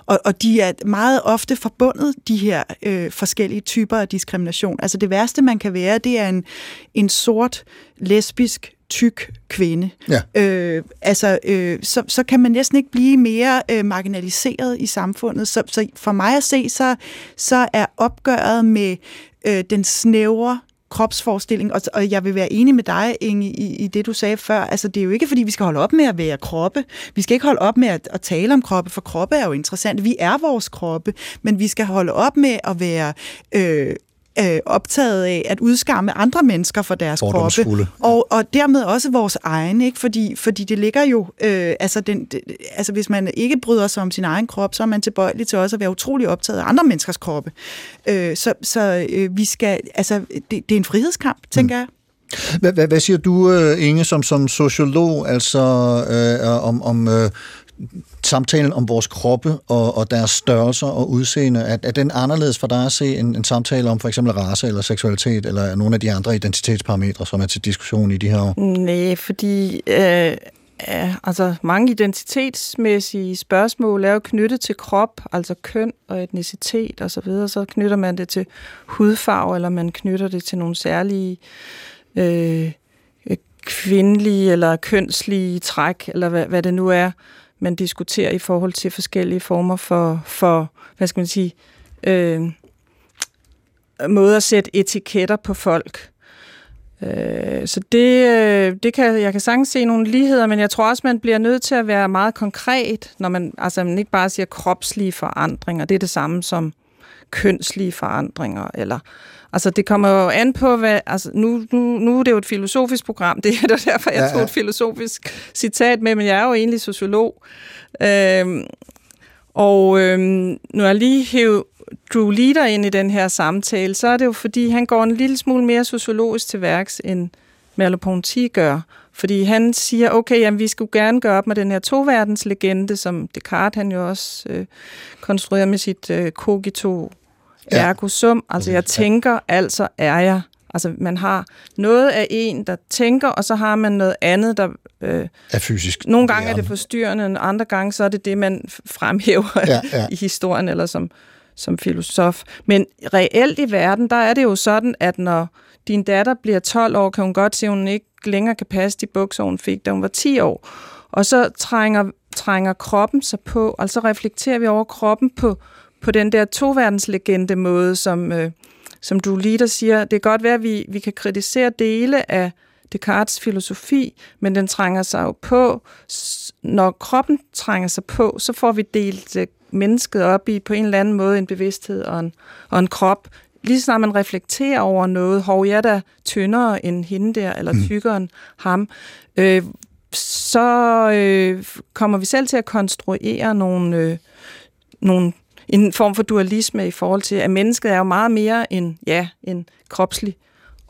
Og, og de er meget ofte forbundet, de her øh, forskellige typer af diskrimination. Altså det værste, man kan være, det er en, en sort, lesbisk, tyk kvinde. Ja. Øh, altså, øh, så, så kan man næsten ikke blive mere øh, marginaliseret i samfundet. Så, så for mig at se, så, så er opgøret med øh, den snævre kropsforestilling, og, og jeg vil være enig med dig, Inge, i, i det, du sagde før. Altså, det er jo ikke, fordi vi skal holde op med at være kroppe. Vi skal ikke holde op med at, at tale om kroppe, for kroppe er jo interessant. Vi er vores kroppe, men vi skal holde op med at være... Øh, øh, optaget af at udskamme andre mennesker for deres kroppe, og, og dermed også vores egen, ikke? Fordi, fordi det ligger jo, øh, altså, den, det, altså hvis man ikke bryder sig om sin egen krop, så er man tilbøjelig til også at være utrolig optaget af andre menneskers kroppe. Øh, så så øh, vi skal, altså, det, det er en frihedskamp, tænker jeg. Hvad, hvad, hvad siger du, øh, Inge, som, som sociolog, altså øh, om, om øh, samtalen om vores kroppe og, og deres størrelser og udseende? Er, er den anderledes for dig at se en, en samtale om for eksempel race eller seksualitet, eller nogle af de andre identitetsparametre, som er til diskussion i de her år? Nej, fordi øh, altså mange identitetsmæssige spørgsmål er jo knyttet til krop, altså køn og etnicitet osv., så, videre. så knytter man det til hudfarve, eller man knytter det til nogle særlige øh, kvindelige eller kønslige træk, eller hvad, hvad det nu er, man diskuterer i forhold til forskellige former for, for hvad skal man sige, øh, måder at sætte etiketter på folk. Øh, så det, øh, det kan, jeg kan sagtens se nogle ligheder, men jeg tror også, man bliver nødt til at være meget konkret, når man, altså man ikke bare siger kropslige forandringer, det er det samme som kønslige forandringer, eller Altså, det kommer jo an på, hvad... Altså, nu, nu, nu er det jo et filosofisk program, det er derfor, jeg Ja, tog ja. et filosofisk citat med, men jeg er jo egentlig sociolog. Øhm, og øhm, nu har jeg lige hævet Drew Leader ind i den her samtale, så er det jo, fordi han går en lille smule mere sociologisk til værks, end Merleau-Ponty gør. Fordi han siger, okay, jamen, vi skulle gerne gøre op med den her toverdenslegende, som Descartes han jo også øh, konstruerer med sit øh, cogito Ja. ergo sum. Altså, jeg tænker, altså er jeg. Altså, man har noget af en, der tænker, og så har man noget andet, der... Øh, Er fysisk. nogle gange er det forstyrrende, og andre gange så er det det, man fremhæver Ja, ja. i historien eller som, som filosof. Men reelt i verden, der er det jo sådan, at når din datter bliver 12 år, kan hun godt se, at hun ikke længere kan passe de bukser, hun fik, da hun var 10 år. Og så trænger, trænger kroppen sig på, og så reflekterer vi over kroppen på, på den der toverdenslegende måde, som, øh, som du lige der siger. Det kan godt være, at vi, vi kan kritisere dele af Descartes' filosofi, men den trænger sig jo på. Når kroppen trænger sig på, så får vi delt øh, mennesket op i på en eller anden måde en bevidsthed og en, og en krop. Lige snart man reflekterer over noget, hov, jeg er da tyndere end hende der, eller tykkere end ham, øh, så øh, kommer vi selv til at konstruere nogle, øh, nogle, en form for dualisme i forhold til, at mennesket er jo meget mere end, ja, en kropslig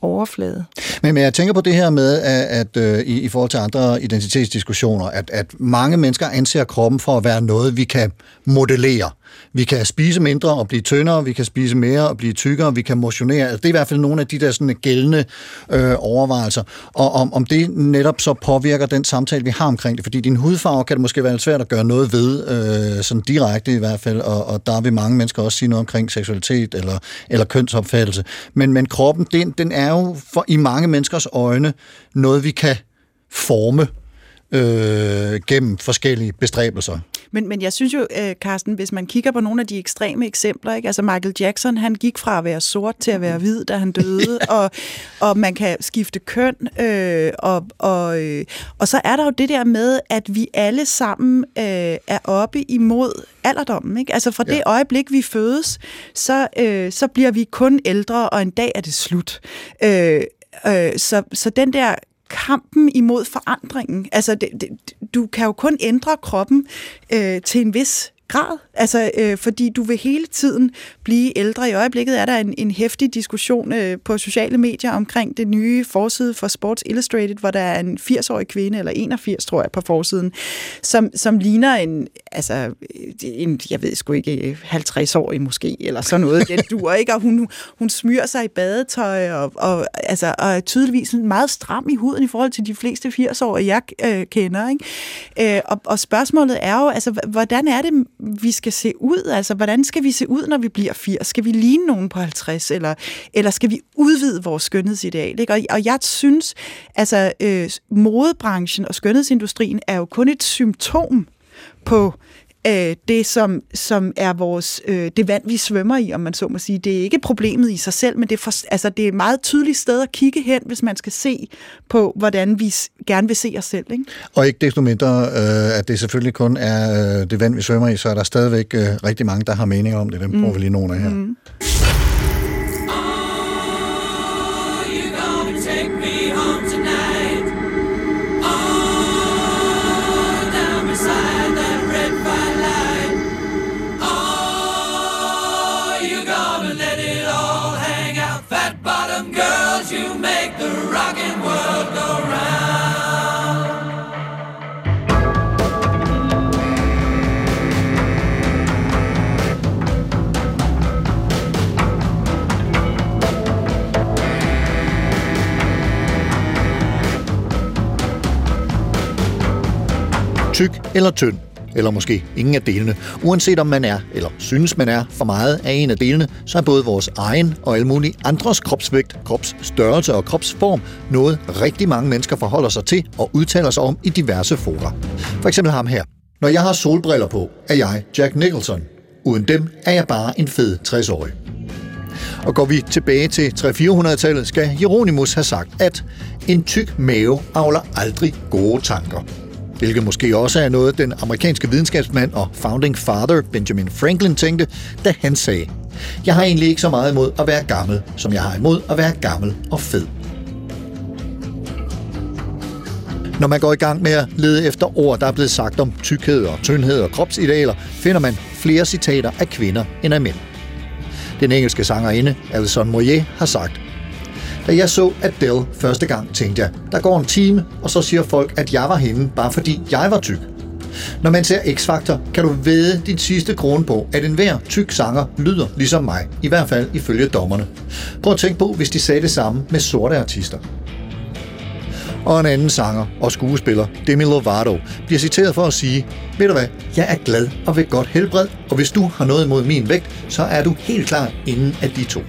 overflade. Men, men jeg tænker på det her med, at, at øh, i, i forhold til andre identitetsdiskussioner, at, at mange mennesker anser kroppen for at være noget, vi kan modellere. Vi kan spise mindre og blive tyndere, vi kan spise mere og blive tykkere, vi kan motionere. Altså, det er i hvert fald nogle af de der sådan gældende øh, overvejelser. Og om, om det netop så påvirker den samtale, vi har omkring det. Fordi din hudfarve kan det måske være lidt svært at gøre noget ved, øh, sådan direkte i hvert fald, og, og der vil mange mennesker også sige noget omkring seksualitet eller, eller kønsopfattelse. Men, men kroppen, den, den er jo for, i mange menneskers øjne noget, vi kan forme øh, gennem forskellige bestræbelser. Men, men jeg synes jo, øh, Carsten, hvis man kigger på nogle af de ekstreme eksempler, ikke? altså Michael Jackson, han gik fra at være sort til at være hvid, da han døde, og, og man kan skifte køn, øh, og, og, øh, og så er der jo det der med, at vi alle sammen øh, er oppe imod alderdommen. Ikke? Altså fra ja. det øjeblik, vi fødes, så, øh, så bliver vi kun ældre, og en dag er det slut. Øh, øh, så, så den der kampen imod forandringen. Altså, det, det, du kan jo kun ændre kroppen øh, til en vis grad, altså øh, fordi du vil hele tiden blive ældre. I øjeblikket er der en, en hæftig diskussion øh, på sociale medier omkring det nye forside for Sports Illustrated, hvor der er en 80-årig kvinde, eller 81 tror jeg, på forsiden, som, som ligner en, altså, en, jeg ved sgu ikke, 50-årig måske, eller sådan noget. Den dur ikke, og hun, hun smyrer sig i badetøj, og, og, altså, og er tydeligvis meget stram i huden i forhold til de fleste 80-årige, jeg øh, kender. Ikke? Øh, og, og spørgsmålet er jo, altså, hvordan er det, vi skal se ud? Altså, hvordan skal vi se ud, når vi bliver 80? Skal vi ligne nogen på 50, eller, eller skal vi udvide vores skønhedsideal? Ikke? Og, og jeg synes, altså, øh, modebranchen og skønhedsindustrien er jo kun et symptom på øh, det, som, som er vores, øh, det vand, vi svømmer i, om man så må sige. Det er ikke problemet i sig selv, men det er, for, altså, det er et meget tydeligt sted at kigge hen, hvis man skal se på, hvordan vi gerne vil se os selv. Ikke? Og ikke desto mindre, øh, at det selvfølgelig kun er øh, det vand, vi svømmer i, så er der stadigvæk øh, rigtig mange, der har meninger om det. Dem bruger vi lige nogle af her. Mm. Tyk eller tynd, eller måske ingen af delene. Uanset om man er, eller synes man er, for meget af en af delene, så er både vores egen og alle mulige andres kropsvægt, kropsstørrelse og kropsform noget rigtig mange mennesker forholder sig til og udtaler sig om i diverse fora. For eksempel ham her. Når jeg har solbriller på, er jeg Jack Nicholson. Uden dem er jeg bare en fed 60-årig. Og går vi tilbage til 300-400-tallet, skal Hieronymus have sagt, at en tyk mave avler aldrig gode tanker. Hvilket måske også er noget, den amerikanske videnskabsmand og founding father Benjamin Franklin tænkte, da han sagde, Jeg har egentlig ikke så meget imod at være gammel, som jeg har imod at være gammel og fed. Når man går i gang med at lede efter ord, der er blevet sagt om tykkhed og tyndhed og kropsidealer, finder man flere citater af kvinder end af mænd. Den engelske sangerinde Alison Moyet har sagt, da jeg så Adele første gang, tænkte jeg, der går en time, og så siger folk, at jeg var hende, bare fordi jeg var tyk. Når man ser X-Factor, kan du vede din sidste krone på, at enhver tyk sanger lyder ligesom mig, i hvert fald ifølge dommerne. Prøv at tænke på, hvis de sagde det samme med sorte artister. Og en anden sanger og skuespiller, Demi Lovato, bliver citeret for at sige, ved du hvad, jeg er glad og ved godt helbred, og hvis du har noget imod min vægt, så er du helt klart inden af de to.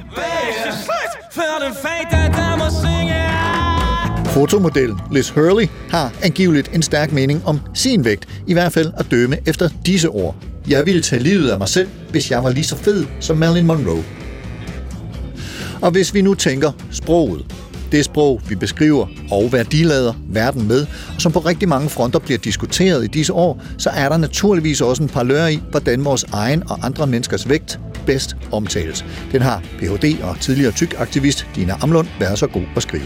Fotomodellen Liz Hurley har angiveligt en stærk mening om sin vægt, i hvert fald at dømme efter disse ord. Jeg ville tage livet af mig selv, hvis jeg var lige så fed som Marilyn Monroe. Og hvis vi nu tænker sproget, det sprog, vi beskriver og værdilader verden med, og som på rigtig mange fronter bliver diskuteret i disse år, så er der naturligvis også en parlør i, hvordan vores egen og andre menneskers vægt bedst omtales. Den har Ph.D. og tidligere tyk-aktivist Dina Amlund været så god at skrive.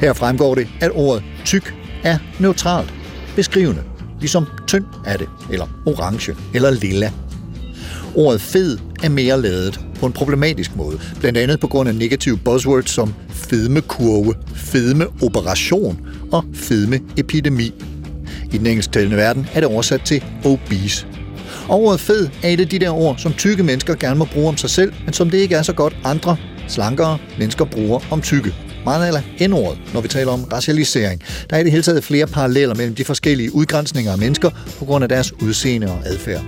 Her fremgår det, at ordet tyk er neutralt, beskrivende, ligesom tynd er det, eller orange, eller lilla. Ordet fed er mere ladet på en problematisk måde, blandt andet på grund af negative buzzwords som fedmekurve, fedmeoperation og fedmeepidemi. I den engelsktalende verden er det oversat til obese. Og ordet fed er et af de der ord, som tykke mennesker gerne må bruge om sig selv, men som det ikke er så godt andre, slankere mennesker bruger om tykke. Meget eller N-ordet, når vi taler om racialisering. Der er i det hele taget flere paralleller mellem de forskellige udgrænsninger af mennesker på grund af deres udseende og adfærd.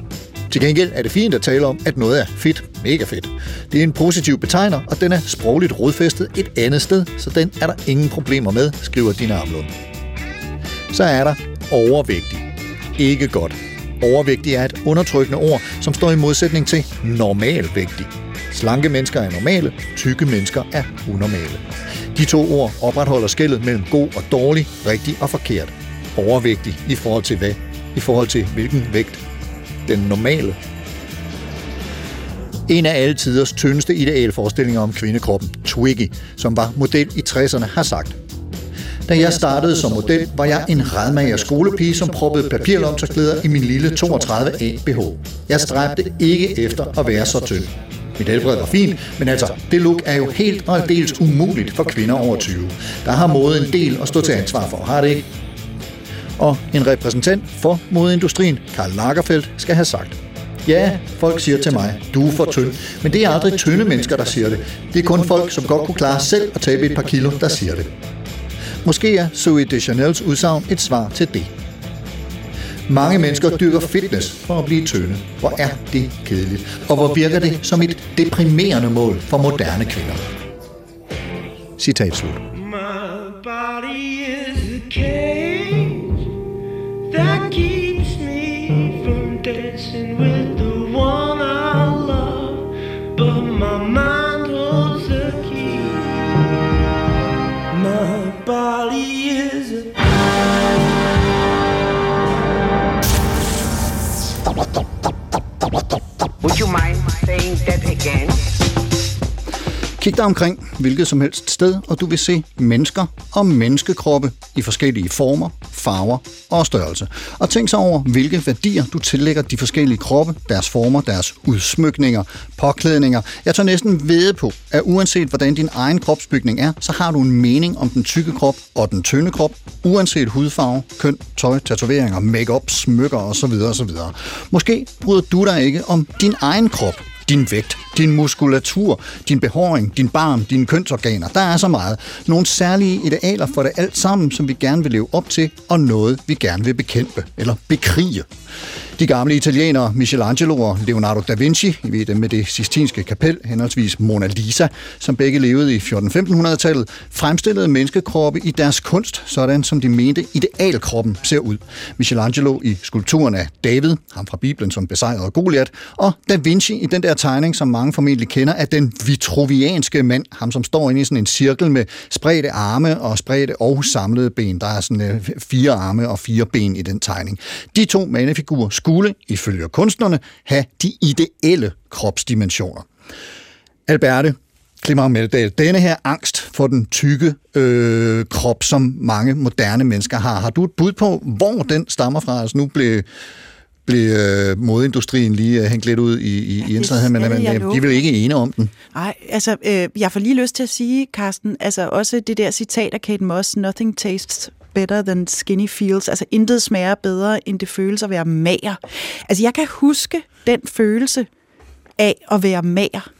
Til gengæld er det fint at tale om, at noget er fedt, mega fedt. Det er en positiv betegner, og den er sprogligt rodfæstet et andet sted, så den er der ingen problemer med, skriver Dina Amlund. Så er der overvægtig. Ikke godt. Overvægtig er et undertrykkende ord, som står i modsætning til normalvægtig. Slanke mennesker er normale, tykke mennesker er unormale. De to ord opretholder skældet mellem god og dårlig, rigtig og forkert. Overvægtig i forhold til hvad? I forhold til hvilken vægt? Den normale. En af alle tiders tyndeste idealforestillinger om kvindekroppen, Twiggy, som var model i 60'erne, har sagt, da jeg startede som model, var jeg en redmager skolepige, som proppede papirlomtørklæder i min lille 32A BH. Jeg stræbte ikke efter at være så tynd. Mit helbred var fint, men altså, det look er jo helt og aldeles umuligt for kvinder over 20. Der har mode en del at stå til ansvar for, har det ikke? Og en repræsentant for modeindustrien, Karl Lagerfeldt, skal have sagt, Ja, folk siger til mig, du er for tynd. Men det er aldrig tynde mennesker, der siger det. Det er kun folk, som godt kunne klare selv at tabe et par kilo, der siger det. Måske er Zoe Deschanels udsagn et svar til det. Mange mennesker dyrker fitness for at blive tynde. Hvor er det kedeligt. Og hvor virker det som et deprimerende mål for moderne kvinder. Citat slut. My body is a cage that keeps Would you mind saying that again? Kig dig omkring hvilket som helst sted, og du vil se mennesker og menneskekroppe i forskellige former, farver og størrelse. Og tænk så over, hvilke værdier du tillægger de forskellige kroppe, deres former, deres udsmykninger, påklædninger. Jeg tager næsten ved på, at uanset hvordan din egen kropsbygning er, så har du en mening om den tykke krop og den tynde krop, uanset hudfarve, køn, tøj, tatoveringer, makeup, smykker osv. osv. Måske bryder du dig ikke om din egen krop, din vægt, din muskulatur, din behåring, din barm, dine kønsorganer. Der er så meget. Nogle særlige idealer for det alt sammen, som vi gerne vil leve op til, og noget vi gerne vil bekæmpe eller bekrige. De gamle italienere Michelangelo og Leonardo da Vinci, I ved dem med det Sistinske kapel, henholdsvis Mona Lisa, som begge levede i 14-1500-tallet, fremstillede menneskekroppe i deres kunst, sådan som de mente idealkroppen ser ud. Michelangelo i skulpturen af David, ham fra Bibelen som besejrede Goliat, og da Vinci i den der tegning, som mange formentlig kender, af den vitruvianske mand, ham som står inde i sådan en cirkel med spredte arme og spredte og samlede ben. Der er sådan øh, fire arme og fire ben i den tegning. De to mandefigurer skulle, ifølge kunstnerne, have de ideelle kropsdimensioner. Alberte, Clement Meldal, denne her angst for den tykke øh, krop, som mange moderne mennesker har, har du et bud på, hvor den stammer fra? Altså nu blev blev øh, modindustrien lige øh, hængt lidt ud i, i, i indsat her, men, men de vel ikke enige om den. Nej, altså, øh, jeg får lige lyst til at sige, Carsten, altså også det der citat af Kate Moss, nothing tastes better than skinny feels. Altså, intet smager bedre, end det føles at være mager. Altså, jeg kan huske den følelse af at være mager.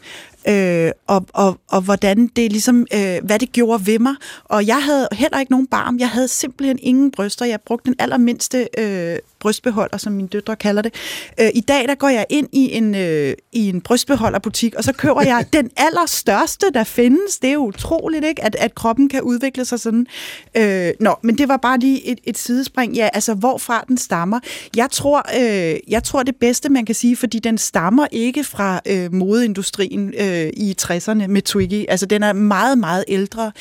Øh, og, og, og hvordan det ligesom, øh, hvad det gjorde ved mig. Og jeg havde heller ikke nogen barm. Jeg havde simpelthen ingen bryster. Jeg brugte den allermindste øh, brystbeholder, som mine døtre kalder det. Øh, I dag, der går jeg ind i en, øh, i en brystbeholderbutik, og så køber jeg den allerstørste, der findes. Det er jo utroligt, ikke? At, at kroppen kan udvikle sig sådan. Øh, nå, men det var bare lige et, et sidespring. Ja, altså, hvorfra den stammer. Jeg tror, øh, jeg tror det bedste, man kan sige, fordi den stammer ikke fra øh, modeindustrien øh, i 60'erne med Twiggy. Altså, den er meget, meget ældre.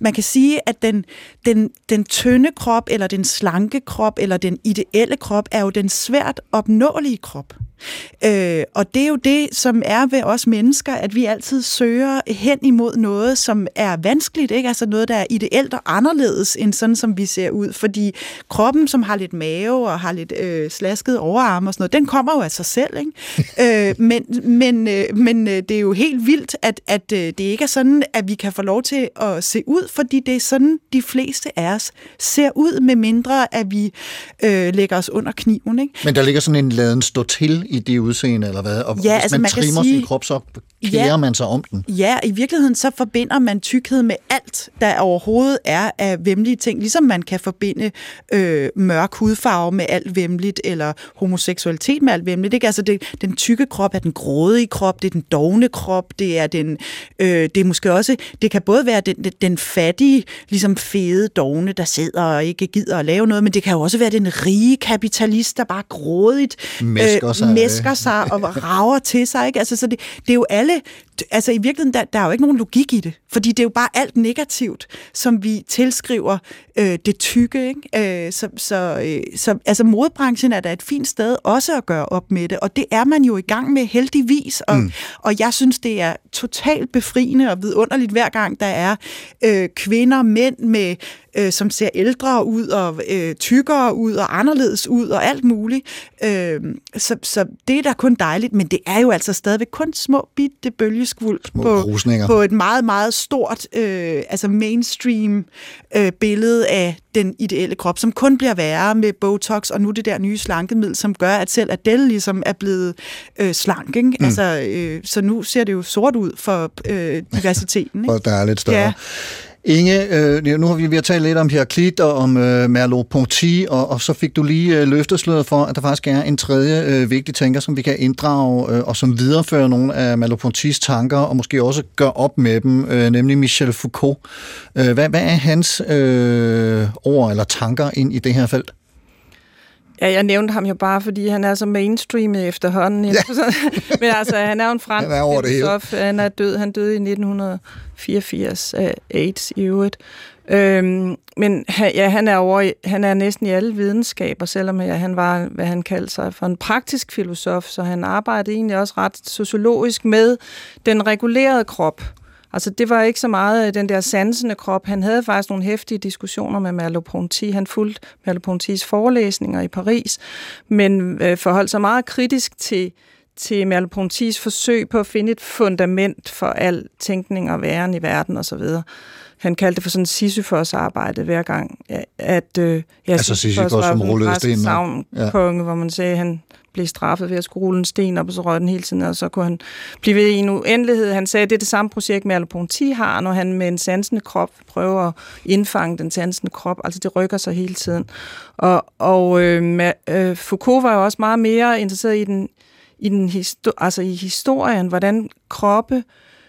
Man kan sige, at den, den, den tynde krop, eller den slanke krop, eller den ideelle krop, er jo den svært opnåelige krop. Øh, og det er jo det, som er ved os mennesker, at vi altid søger hen imod noget, som er vanskeligt, ikke? Altså noget, der er ideelt og anderledes, end sådan, som vi ser ud. Fordi kroppen, som har lidt mave og har lidt øh, slasket overarme og sådan noget, den kommer jo af sig selv, ikke? øh, men men, øh, men øh, det er jo helt vildt, at, at øh, det ikke er sådan, at vi kan få lov til at se ud, fordi det er sådan, de fleste af os ser ud, med mindre at vi øh, lægger os under kniven, ikke? Men der ligger sådan en laden stå til i det udseende, eller hvad? Og Ja, hvis altså, man, man trimmer sige- sin krop, så kærer Ja. man sig om den. Ja, i virkeligheden så forbinder man tykkhed med alt, der overhovedet er af vemmelige ting. Ligesom man kan forbinde øh, mørk hudfarve med alt vemmeligt, eller homoseksualitet med alt vemmeligt. Ikke? Altså det, den tykke krop er den grådige krop, det er den dogne krop, det er den, øh, det er måske også, det kan både være den, den, fattige, ligesom fede dogne, der sidder og ikke gider at lave noget, men det kan jo også være den rige kapitalist, der bare grådigt Mæsker sig. mæsker sig og rager til sig. Ikke? Altså, så det, det er jo alle... allait Altså i virkeligheden, der, der er jo ikke nogen logik i det. Fordi det er jo bare alt negativt, som vi tilskriver øh, det tykke. Ikke? Øh, så, så, øh, så altså modebranchen er da et fint sted også at gøre op med det. Og det er man jo i gang med heldigvis. Og, mm. og jeg synes, det er totalt befriende og vidunderligt hver gang, der er øh, kvinder, mænd med øh, som ser ældre ud og øh, tykkere ud og anderledes ud og alt muligt. Øh, så, så det er da kun dejligt, men det er jo altså stadigvæk kun små bitte bølgeskvuld Små på, på et meget, meget stort øh, altså mainstream øh, billede af den ideelle krop, som kun bliver værre med Botox og nu det der nye slankemiddel, som gør, at selv Adele ligesom er blevet øh, slank. Ikke? Mm. Altså, øh, så nu ser det jo sort ud for øh, diversiteten. Ikke? Og der er lidt større. Ja. Inge, øh, nu har vi, vi har talt lidt om Heraklit og om øh, Merleau-Ponty, og, og så fik du lige øh, løftesløret for, at der faktisk er en tredje øh, vigtig tænker, som vi kan inddrage, øh, og som viderefører nogle af Merleau-Ponty's tanker, og måske også gør op med dem, øh, nemlig Michel Foucault. Øh, hvad, hvad er hans øh, ord eller tanker ind i det her felt? Ja, jeg nævnte ham jo bare, fordi han er så mainstreamet efterhånden. Ja. Men altså, han er jo en fransk Han er over det hele. filosof. Han er død. Han døde i 1984 af AIDS i øvrigt. Øhm, men ja, han er, over, i- han er næsten i alle videnskaber, selvom ja, han var, hvad han kaldte sig, for en praktisk filosof, så han arbejdede egentlig også ret sociologisk med den regulerede krop. Altså, det var ikke så meget øh, den der sansende krop. Han havde faktisk nogle hæftige diskussioner med Merleau-Ponty. Han fulgte Merleau-Ponty's forelæsninger i Paris, men øh, forholdt sig meget kritisk til, til Merleau-Ponty's forsøg på at finde et fundament for al tænkning og væren i verden osv. Han kaldte det for sådan Sisyfos arbejde hver gang, at øh, ja, Altså Sisyfos, som rullede savnkonge, ja. hvor man sagde, at han blive straffet ved at skulle rulle en sten op, og så røg den hele tiden, og så kunne han blive ved i en uendelighed. Han sagde, at det er det samme projekt, Merleau-Ponty har, når han med en sansende krop prøver at indfange den sansende krop. Altså, det rykker sig hele tiden. Og, og øh, øh, Foucault var jo også meget mere interesseret i den, i, den histo- altså i historien, hvordan kroppe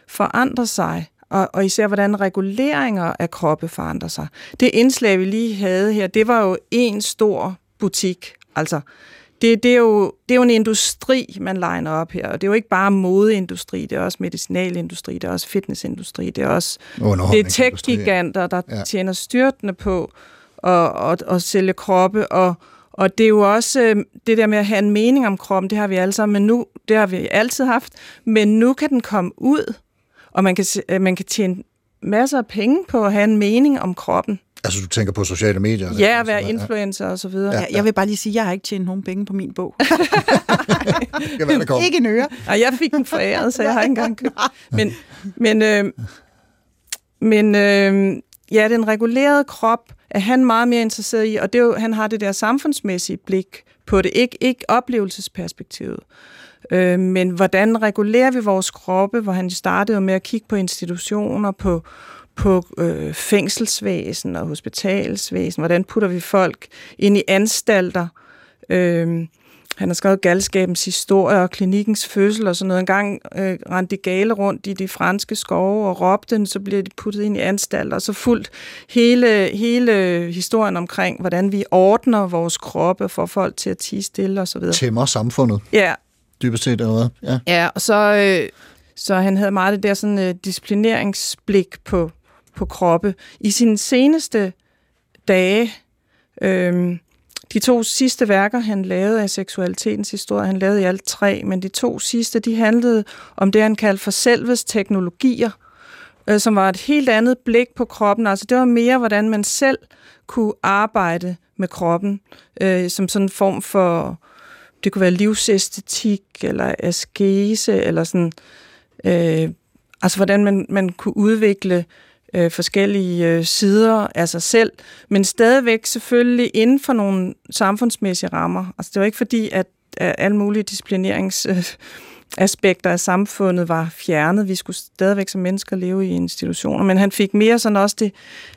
forandrer sig, og, og især hvordan reguleringer af kroppe forandrer sig. Det indslag, vi lige havde her, det var jo en stor butik. Altså, det, det, er jo, det er jo en industri, man legner op her, og det er jo ikke bare modeindustri, det er også medicinalindustri, det er også fitnessindustri, det er også det er tech-giganter, der ja. tjener styrtende på at, at, at sælge kroppe, og, og det er jo også øh, det der med at have en mening om kroppen, det har vi alle sammen, men nu, det har vi altid haft, men nu kan den komme ud, og man kan, øh, man kan tjene masser af penge på at have en mening om kroppen. Altså, du tænker på sociale medier? Ja, at være influencer og så videre. Ja, jeg vil bare lige sige, at jeg har ikke tjent nogen penge på min bog. det være, der ikke en øre. Og jeg fik den foræret, så jeg har ikke engang købt. Men, men, øh, men øh, ja, den regulerede krop er han meget mere interesseret i, og det er jo, han har det der samfundsmæssige blik på det, ikke, ikke oplevelsesperspektivet. Øh, men hvordan regulerer vi vores kroppe, hvor han startede med at kigge på institutioner, på, på øh, fængselsvæsen og hospitalsvæsen, hvordan putter vi folk ind i anstalter. Øh, han har skrevet galskabens historie og klinikkens fødsel og sådan noget. En gang øh, rendte de gale rundt i de franske skove og råbte, så blev de puttet ind i anstalter, og så fuldt hele, hele historien omkring, hvordan vi ordner vores kroppe for folk til at tige stille og så videre. Tæmmer samfundet. Ja. Dybest set, eller hvad? Ja, ja og så, øh, så han havde meget det der sådan, øh, disciplineringsblik på, på kroppe. I sine seneste dage, øh, de to sidste værker, han lavede af seksualitetens historie, han lavede i alt tre, men de to sidste, de handlede om det, han kaldte for selvets teknologier, øh, som var et helt andet blik på kroppen. Altså det var mere, hvordan man selv kunne arbejde med kroppen, øh, som sådan en form for, det kunne være livsæstetik, eller askese, eller sådan, øh, altså hvordan man, man kunne udvikle øh, forskellige øh, sider af sig selv, men stadigvæk selvfølgelig inden for nogle samfundsmæssige rammer. Altså det var ikke fordi, at, at alle mulige disciplinerings... Øh, af samfundet var fjernet. Vi skulle stadigvæk som mennesker leve i institutioner, men han fik mere sådan også det,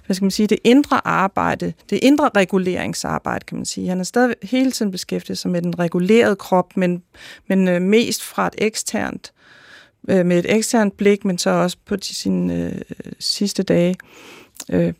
hvad skal man sige, det indre arbejde, det indre reguleringsarbejde, kan man sige. Han er stadig hele tiden beskæftiget sig med den regulerede krop, men, men øh, mest fra et eksternt øh, Øh, med et eksternt blik, men så også på sine øh, sidste dage øh,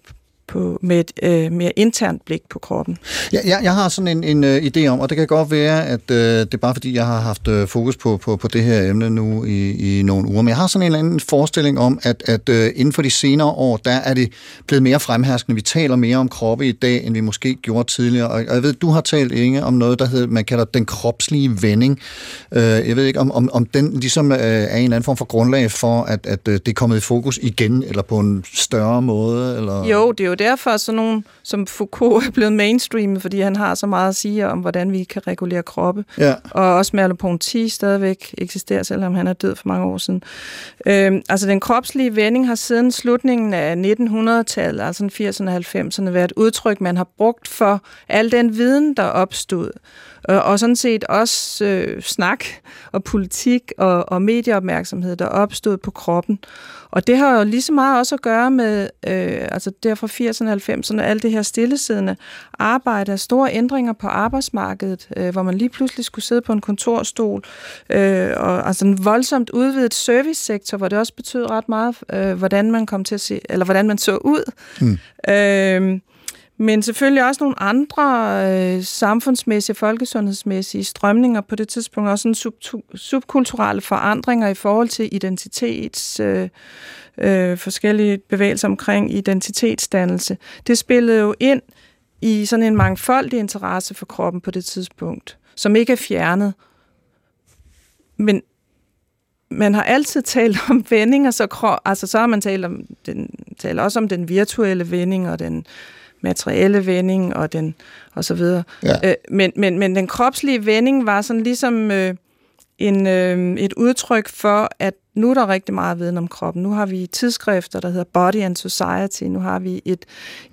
på, med et øh, mere internt blik på kroppen. Ja, jeg, jeg har sådan en, en uh, idé om, og det kan godt være, at uh, det er bare fordi, jeg har haft uh, fokus på, på, på det her emne nu i, i nogle uger, men jeg har sådan en eller anden forestilling om, at, at uh, inden for de senere år, der er det blevet mere fremherskende. Vi taler mere om kroppe i dag, end vi måske gjorde tidligere, og, og jeg ved, du har talt, Inge, om noget, der hedder, man kalder den kropslige vending. Uh, jeg ved ikke, om, om, om den ligesom uh, er en eller anden form for grundlag for, at, at uh, det er kommet i fokus igen, eller på en større måde? Eller? Jo, det er jo derfor, sådan nogen som Foucault er blevet mainstreamet, fordi han har så meget at sige om, hvordan vi kan regulere kroppe. Ja. Og også Merleau-Ponty stadigvæk eksisterer, selvom han er død for mange år siden. Øhm, altså den kropslige vending har siden slutningen af 1900-tallet, altså 80'erne og 90'erne, været et udtryk, man har brugt for al den viden, der opstod. Og sådan set også øh, snak og politik og, og medieopmærksomhed, der opstod på kroppen. Og det har jo lige så meget også at gøre med, øh, altså der fra 80'erne og 90'erne, alt det her stillesiddende arbejde, store ændringer på arbejdsmarkedet, øh, hvor man lige pludselig skulle sidde på en kontorstol, øh, og altså en voldsomt udvidet servicesektor, hvor det også betød ret meget, øh, hvordan man kom til at se, eller hvordan man så ud. Mm. Øh, men selvfølgelig også nogle andre øh, samfundsmæssige, folkesundhedsmæssige strømninger på det tidspunkt, også en sub, subkulturelle forandringer i forhold til identitets, øh, øh, forskellige bevægelser omkring identitetsdannelse. Det spillede jo ind i sådan en mangfoldig interesse for kroppen på det tidspunkt, som ikke er fjernet. Men man har altid talt om vendinger, så, altså, så har man talt, om den, talt også om den virtuelle vending og den materielle vending og den og så videre. Ja. Øh, men, men, men den kropslige vending var sådan ligesom øh, en, øh, et udtryk for, at nu er der rigtig meget viden om kroppen. Nu har vi tidsskrifter, der hedder Body and Society. Nu har vi et,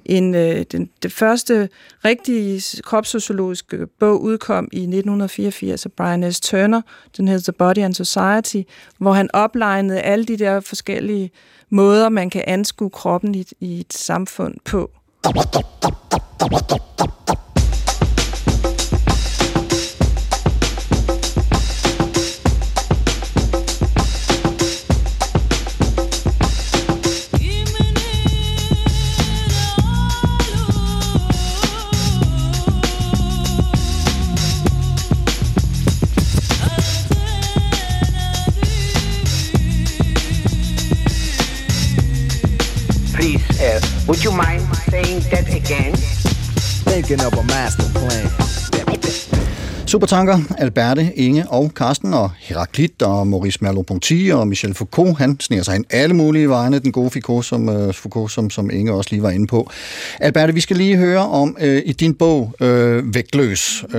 en, øh, den, det første rigtige kropssociologiske bog udkom i 1984 af Brian S. Turner. Den hedder The Body and Society, hvor han oplegnede alle de der forskellige måder, man kan anskue kroppen i, i et samfund på. ティップティップティップティップティップ。Would you mind saying that again? Thinking of a master plan. Supertanker, Alberte, Inge og Karsten og Heraklit og Maurice Merleau-Ponty og Michel Foucault, han sniger sig ind alle mulige vegne, den gode Foucault, som, uh, Foucault, som, som Inge også lige var inde på. Alberte, vi skal lige høre om, uh, i din bog, uh, Vægtløs, uh,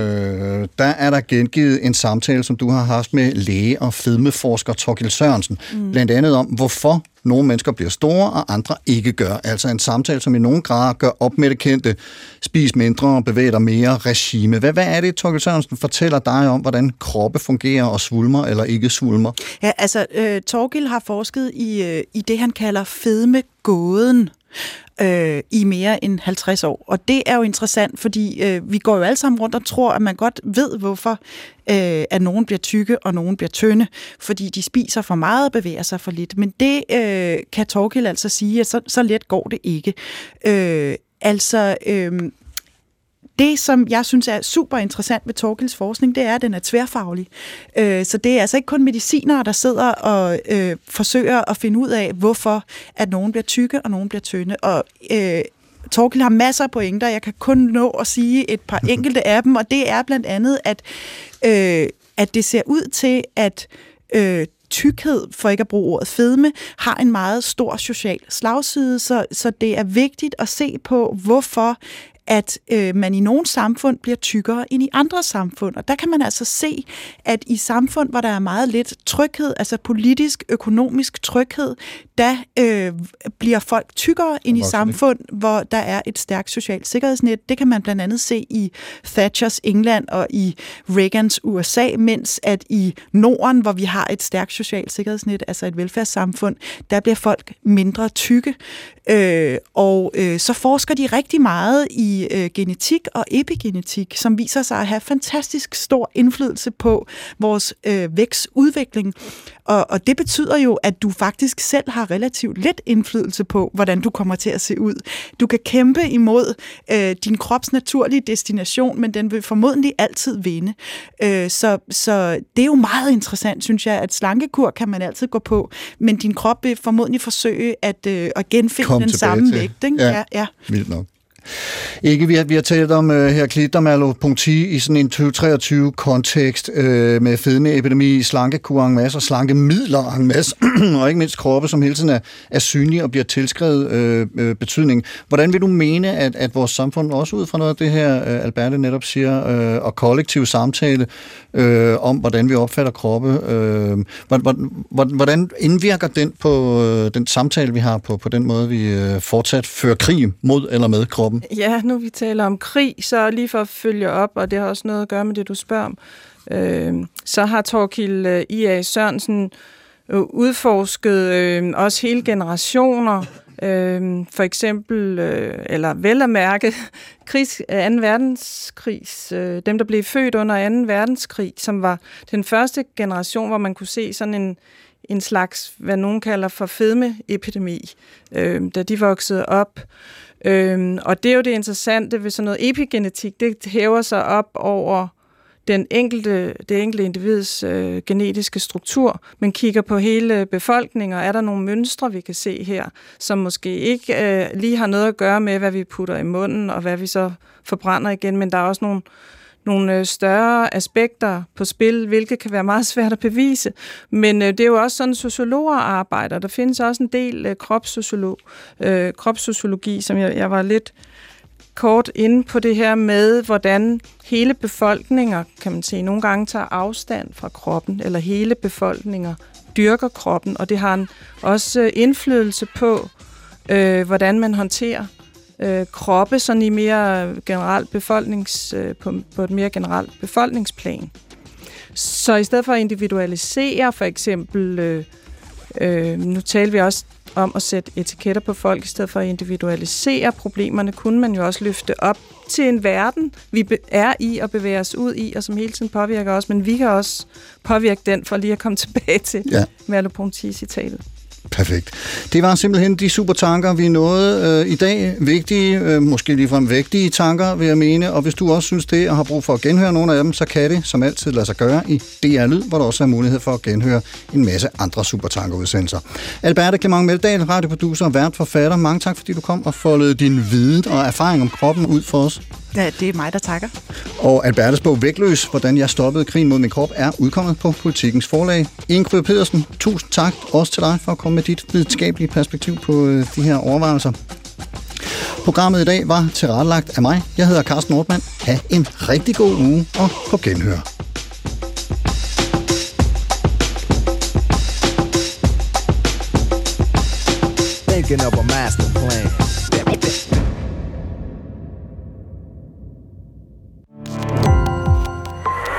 der er der gengivet en samtale, som du har haft med læge og fedmeforsker Torkild Sørensen, mm. blandt andet om, hvorfor nogle mennesker bliver store, og andre ikke gør. Altså en samtale, som i nogen grad gør op med det kendte, spis mindre, bevæg dig mere, regime. Hvad, hvad er det, Torkel Sørensen fortæller dig om, hvordan kroppe fungerer og svulmer eller ikke svulmer? Ja, altså, øh, Torgild har forsket i, øh, i det, han kalder fedmegåden øh, i mere end 50 år. Og det er jo interessant, fordi øh, vi går jo alle sammen rundt og tror, at man godt ved, hvorfor øh, at nogen bliver tykke og nogen bliver tynde, fordi de spiser for meget og bevæger sig for lidt. Men det øh, kan Torgild altså sige, at så, så let går det ikke. Øh, altså... Øh, det, som jeg synes er super interessant ved Torkils forskning, det er, at den er tværfaglig. Øh, så det er altså ikke kun medicinere, der sidder og øh, forsøger at finde ud af, hvorfor at nogen bliver tykke og nogen bliver tynde. Og øh, Torkild har masser af pointer. Jeg kan kun nå at sige et par enkelte af dem, og det er blandt andet, at, øh, at det ser ud til, at øh, tykkhed, for ikke at bruge ordet fedme, har en meget stor social slagside, så, så det er vigtigt at se på, hvorfor at øh, man i nogle samfund bliver tykkere end i andre samfund. Og der kan man altså se, at i samfund, hvor der er meget lidt tryghed, altså politisk, økonomisk tryghed, der øh, bliver folk tykkere end i samfund, hvor der er et stærkt socialt sikkerhedsnet. Det kan man blandt andet se i Thatchers England og i Reagans USA, mens at i Norden, hvor vi har et stærkt socialt sikkerhedsnet, altså et velfærdssamfund, der bliver folk mindre tykke. Øh, og øh, så forsker de rigtig meget i øh, genetik og epigenetik, som viser sig at have fantastisk stor indflydelse på vores øh, vækstudvikling. Og, og det betyder jo, at du faktisk selv har relativt lidt indflydelse på, hvordan du kommer til at se ud. Du kan kæmpe imod øh, din krops naturlige destination, men den vil formodentlig altid vinde. Øh, så, så det er jo meget interessant, synes jeg, at slankekur kan man altid gå på, men din krop vil formodentlig forsøge at, øh, at genfinde Kom den samme til. vægt. Ikke? Ja. Ja, ja. Vildt nok. Ikke, vi har, vi har talt om øh, her Klittermalo Punkti i sådan en 2023-kontekst øh, med fedmeepidemi, slankekur en masse, og slankemidler en masse, og ikke mindst kroppe, som hele tiden er, er synlige og bliver tilskrevet øh, øh, betydning. Hvordan vil du mene, at, at vores samfund, også ud fra noget af det her, øh, Alberte netop siger, øh, og kollektiv samtale øh, om, hvordan vi opfatter kroppe, øh, hvordan, hvordan indvirker den på øh, den samtale, vi har på, på den måde, vi øh, fortsat fører krig mod eller med kroppen? Ja, nu vi taler om krig, så lige for at følge op, og det har også noget at gøre med det, du spørger om, øh, så har Torkild øh, I.A. Sørensen øh, udforsket øh, også hele generationer, øh, for eksempel, øh, eller vel at mærke, krigs, øh, 2. verdenskrig, øh, dem der blev født under 2. verdenskrig, som var den første generation, hvor man kunne se sådan en, en slags, hvad nogen kalder for fedmeepidemi, øh, da de voksede op. Øhm, og det er jo det interessante ved sådan noget epigenetik, det hæver sig op over den enkelte, det enkelte individs øh, genetiske struktur, men kigger på hele befolkningen, og er der nogle mønstre, vi kan se her, som måske ikke øh, lige har noget at gøre med, hvad vi putter i munden, og hvad vi så forbrænder igen, men der er også nogle, nogle øh, større aspekter på spil, hvilket kan være meget svært at bevise. Men øh, det er jo også sådan, sociologer arbejder. Der findes også en del øh, kropssociolog, øh, kropssociologi, som jeg, jeg var lidt kort inde på det her med, hvordan hele befolkninger, kan man sige, nogle gange tager afstand fra kroppen, eller hele befolkninger dyrker kroppen, og det har en også indflydelse på, øh, hvordan man håndterer øh, kroppe sådan i mere generelt befolknings, øh, på, på et mere generelt befolkningsplan. Så i stedet for at individualisere for eksempel, øh, øh, nu taler vi også om at sætte etiketter på folk, i stedet for at individualisere problemerne, kunne man jo også løfte op til en verden, vi er i og bevæger os ud i, og som hele tiden påvirker os, men vi kan også påvirke den, for lige at komme tilbage til ja. Merleau-Ponty-citatet. Perfekt. Det var simpelthen de supertanker, vi nåede øh, i dag. Vigtige, øh, måske ligefrem vægtige tanker, vil jeg mene. Og hvis du også synes det, og har brug for at genhøre nogle af dem, så kan det som altid lade sig gøre i DR Lyd, hvor der også er mulighed for at genhøre en masse andre supertankerudsendelser. Alberte Clement Meldal, radioproducer og vært forfatter. Mange tak, fordi du kom og foldede din viden og erfaring om kroppen ud for os. Ja, det er mig, der takker. Og Albertes bog Vægtløs, hvordan jeg stoppede krigen mod min krop, er udkommet på Politikens forlag. Inge Pedersen, tusind tak også til dig for at komme med dit videnskabelige perspektiv på øh, de her overvejelser. Programmet i dag var tilrettelagt af mig. Jeg hedder Carsten Nordmann. Ha' en rigtig god uge og på genhør. Thinking of a master plan.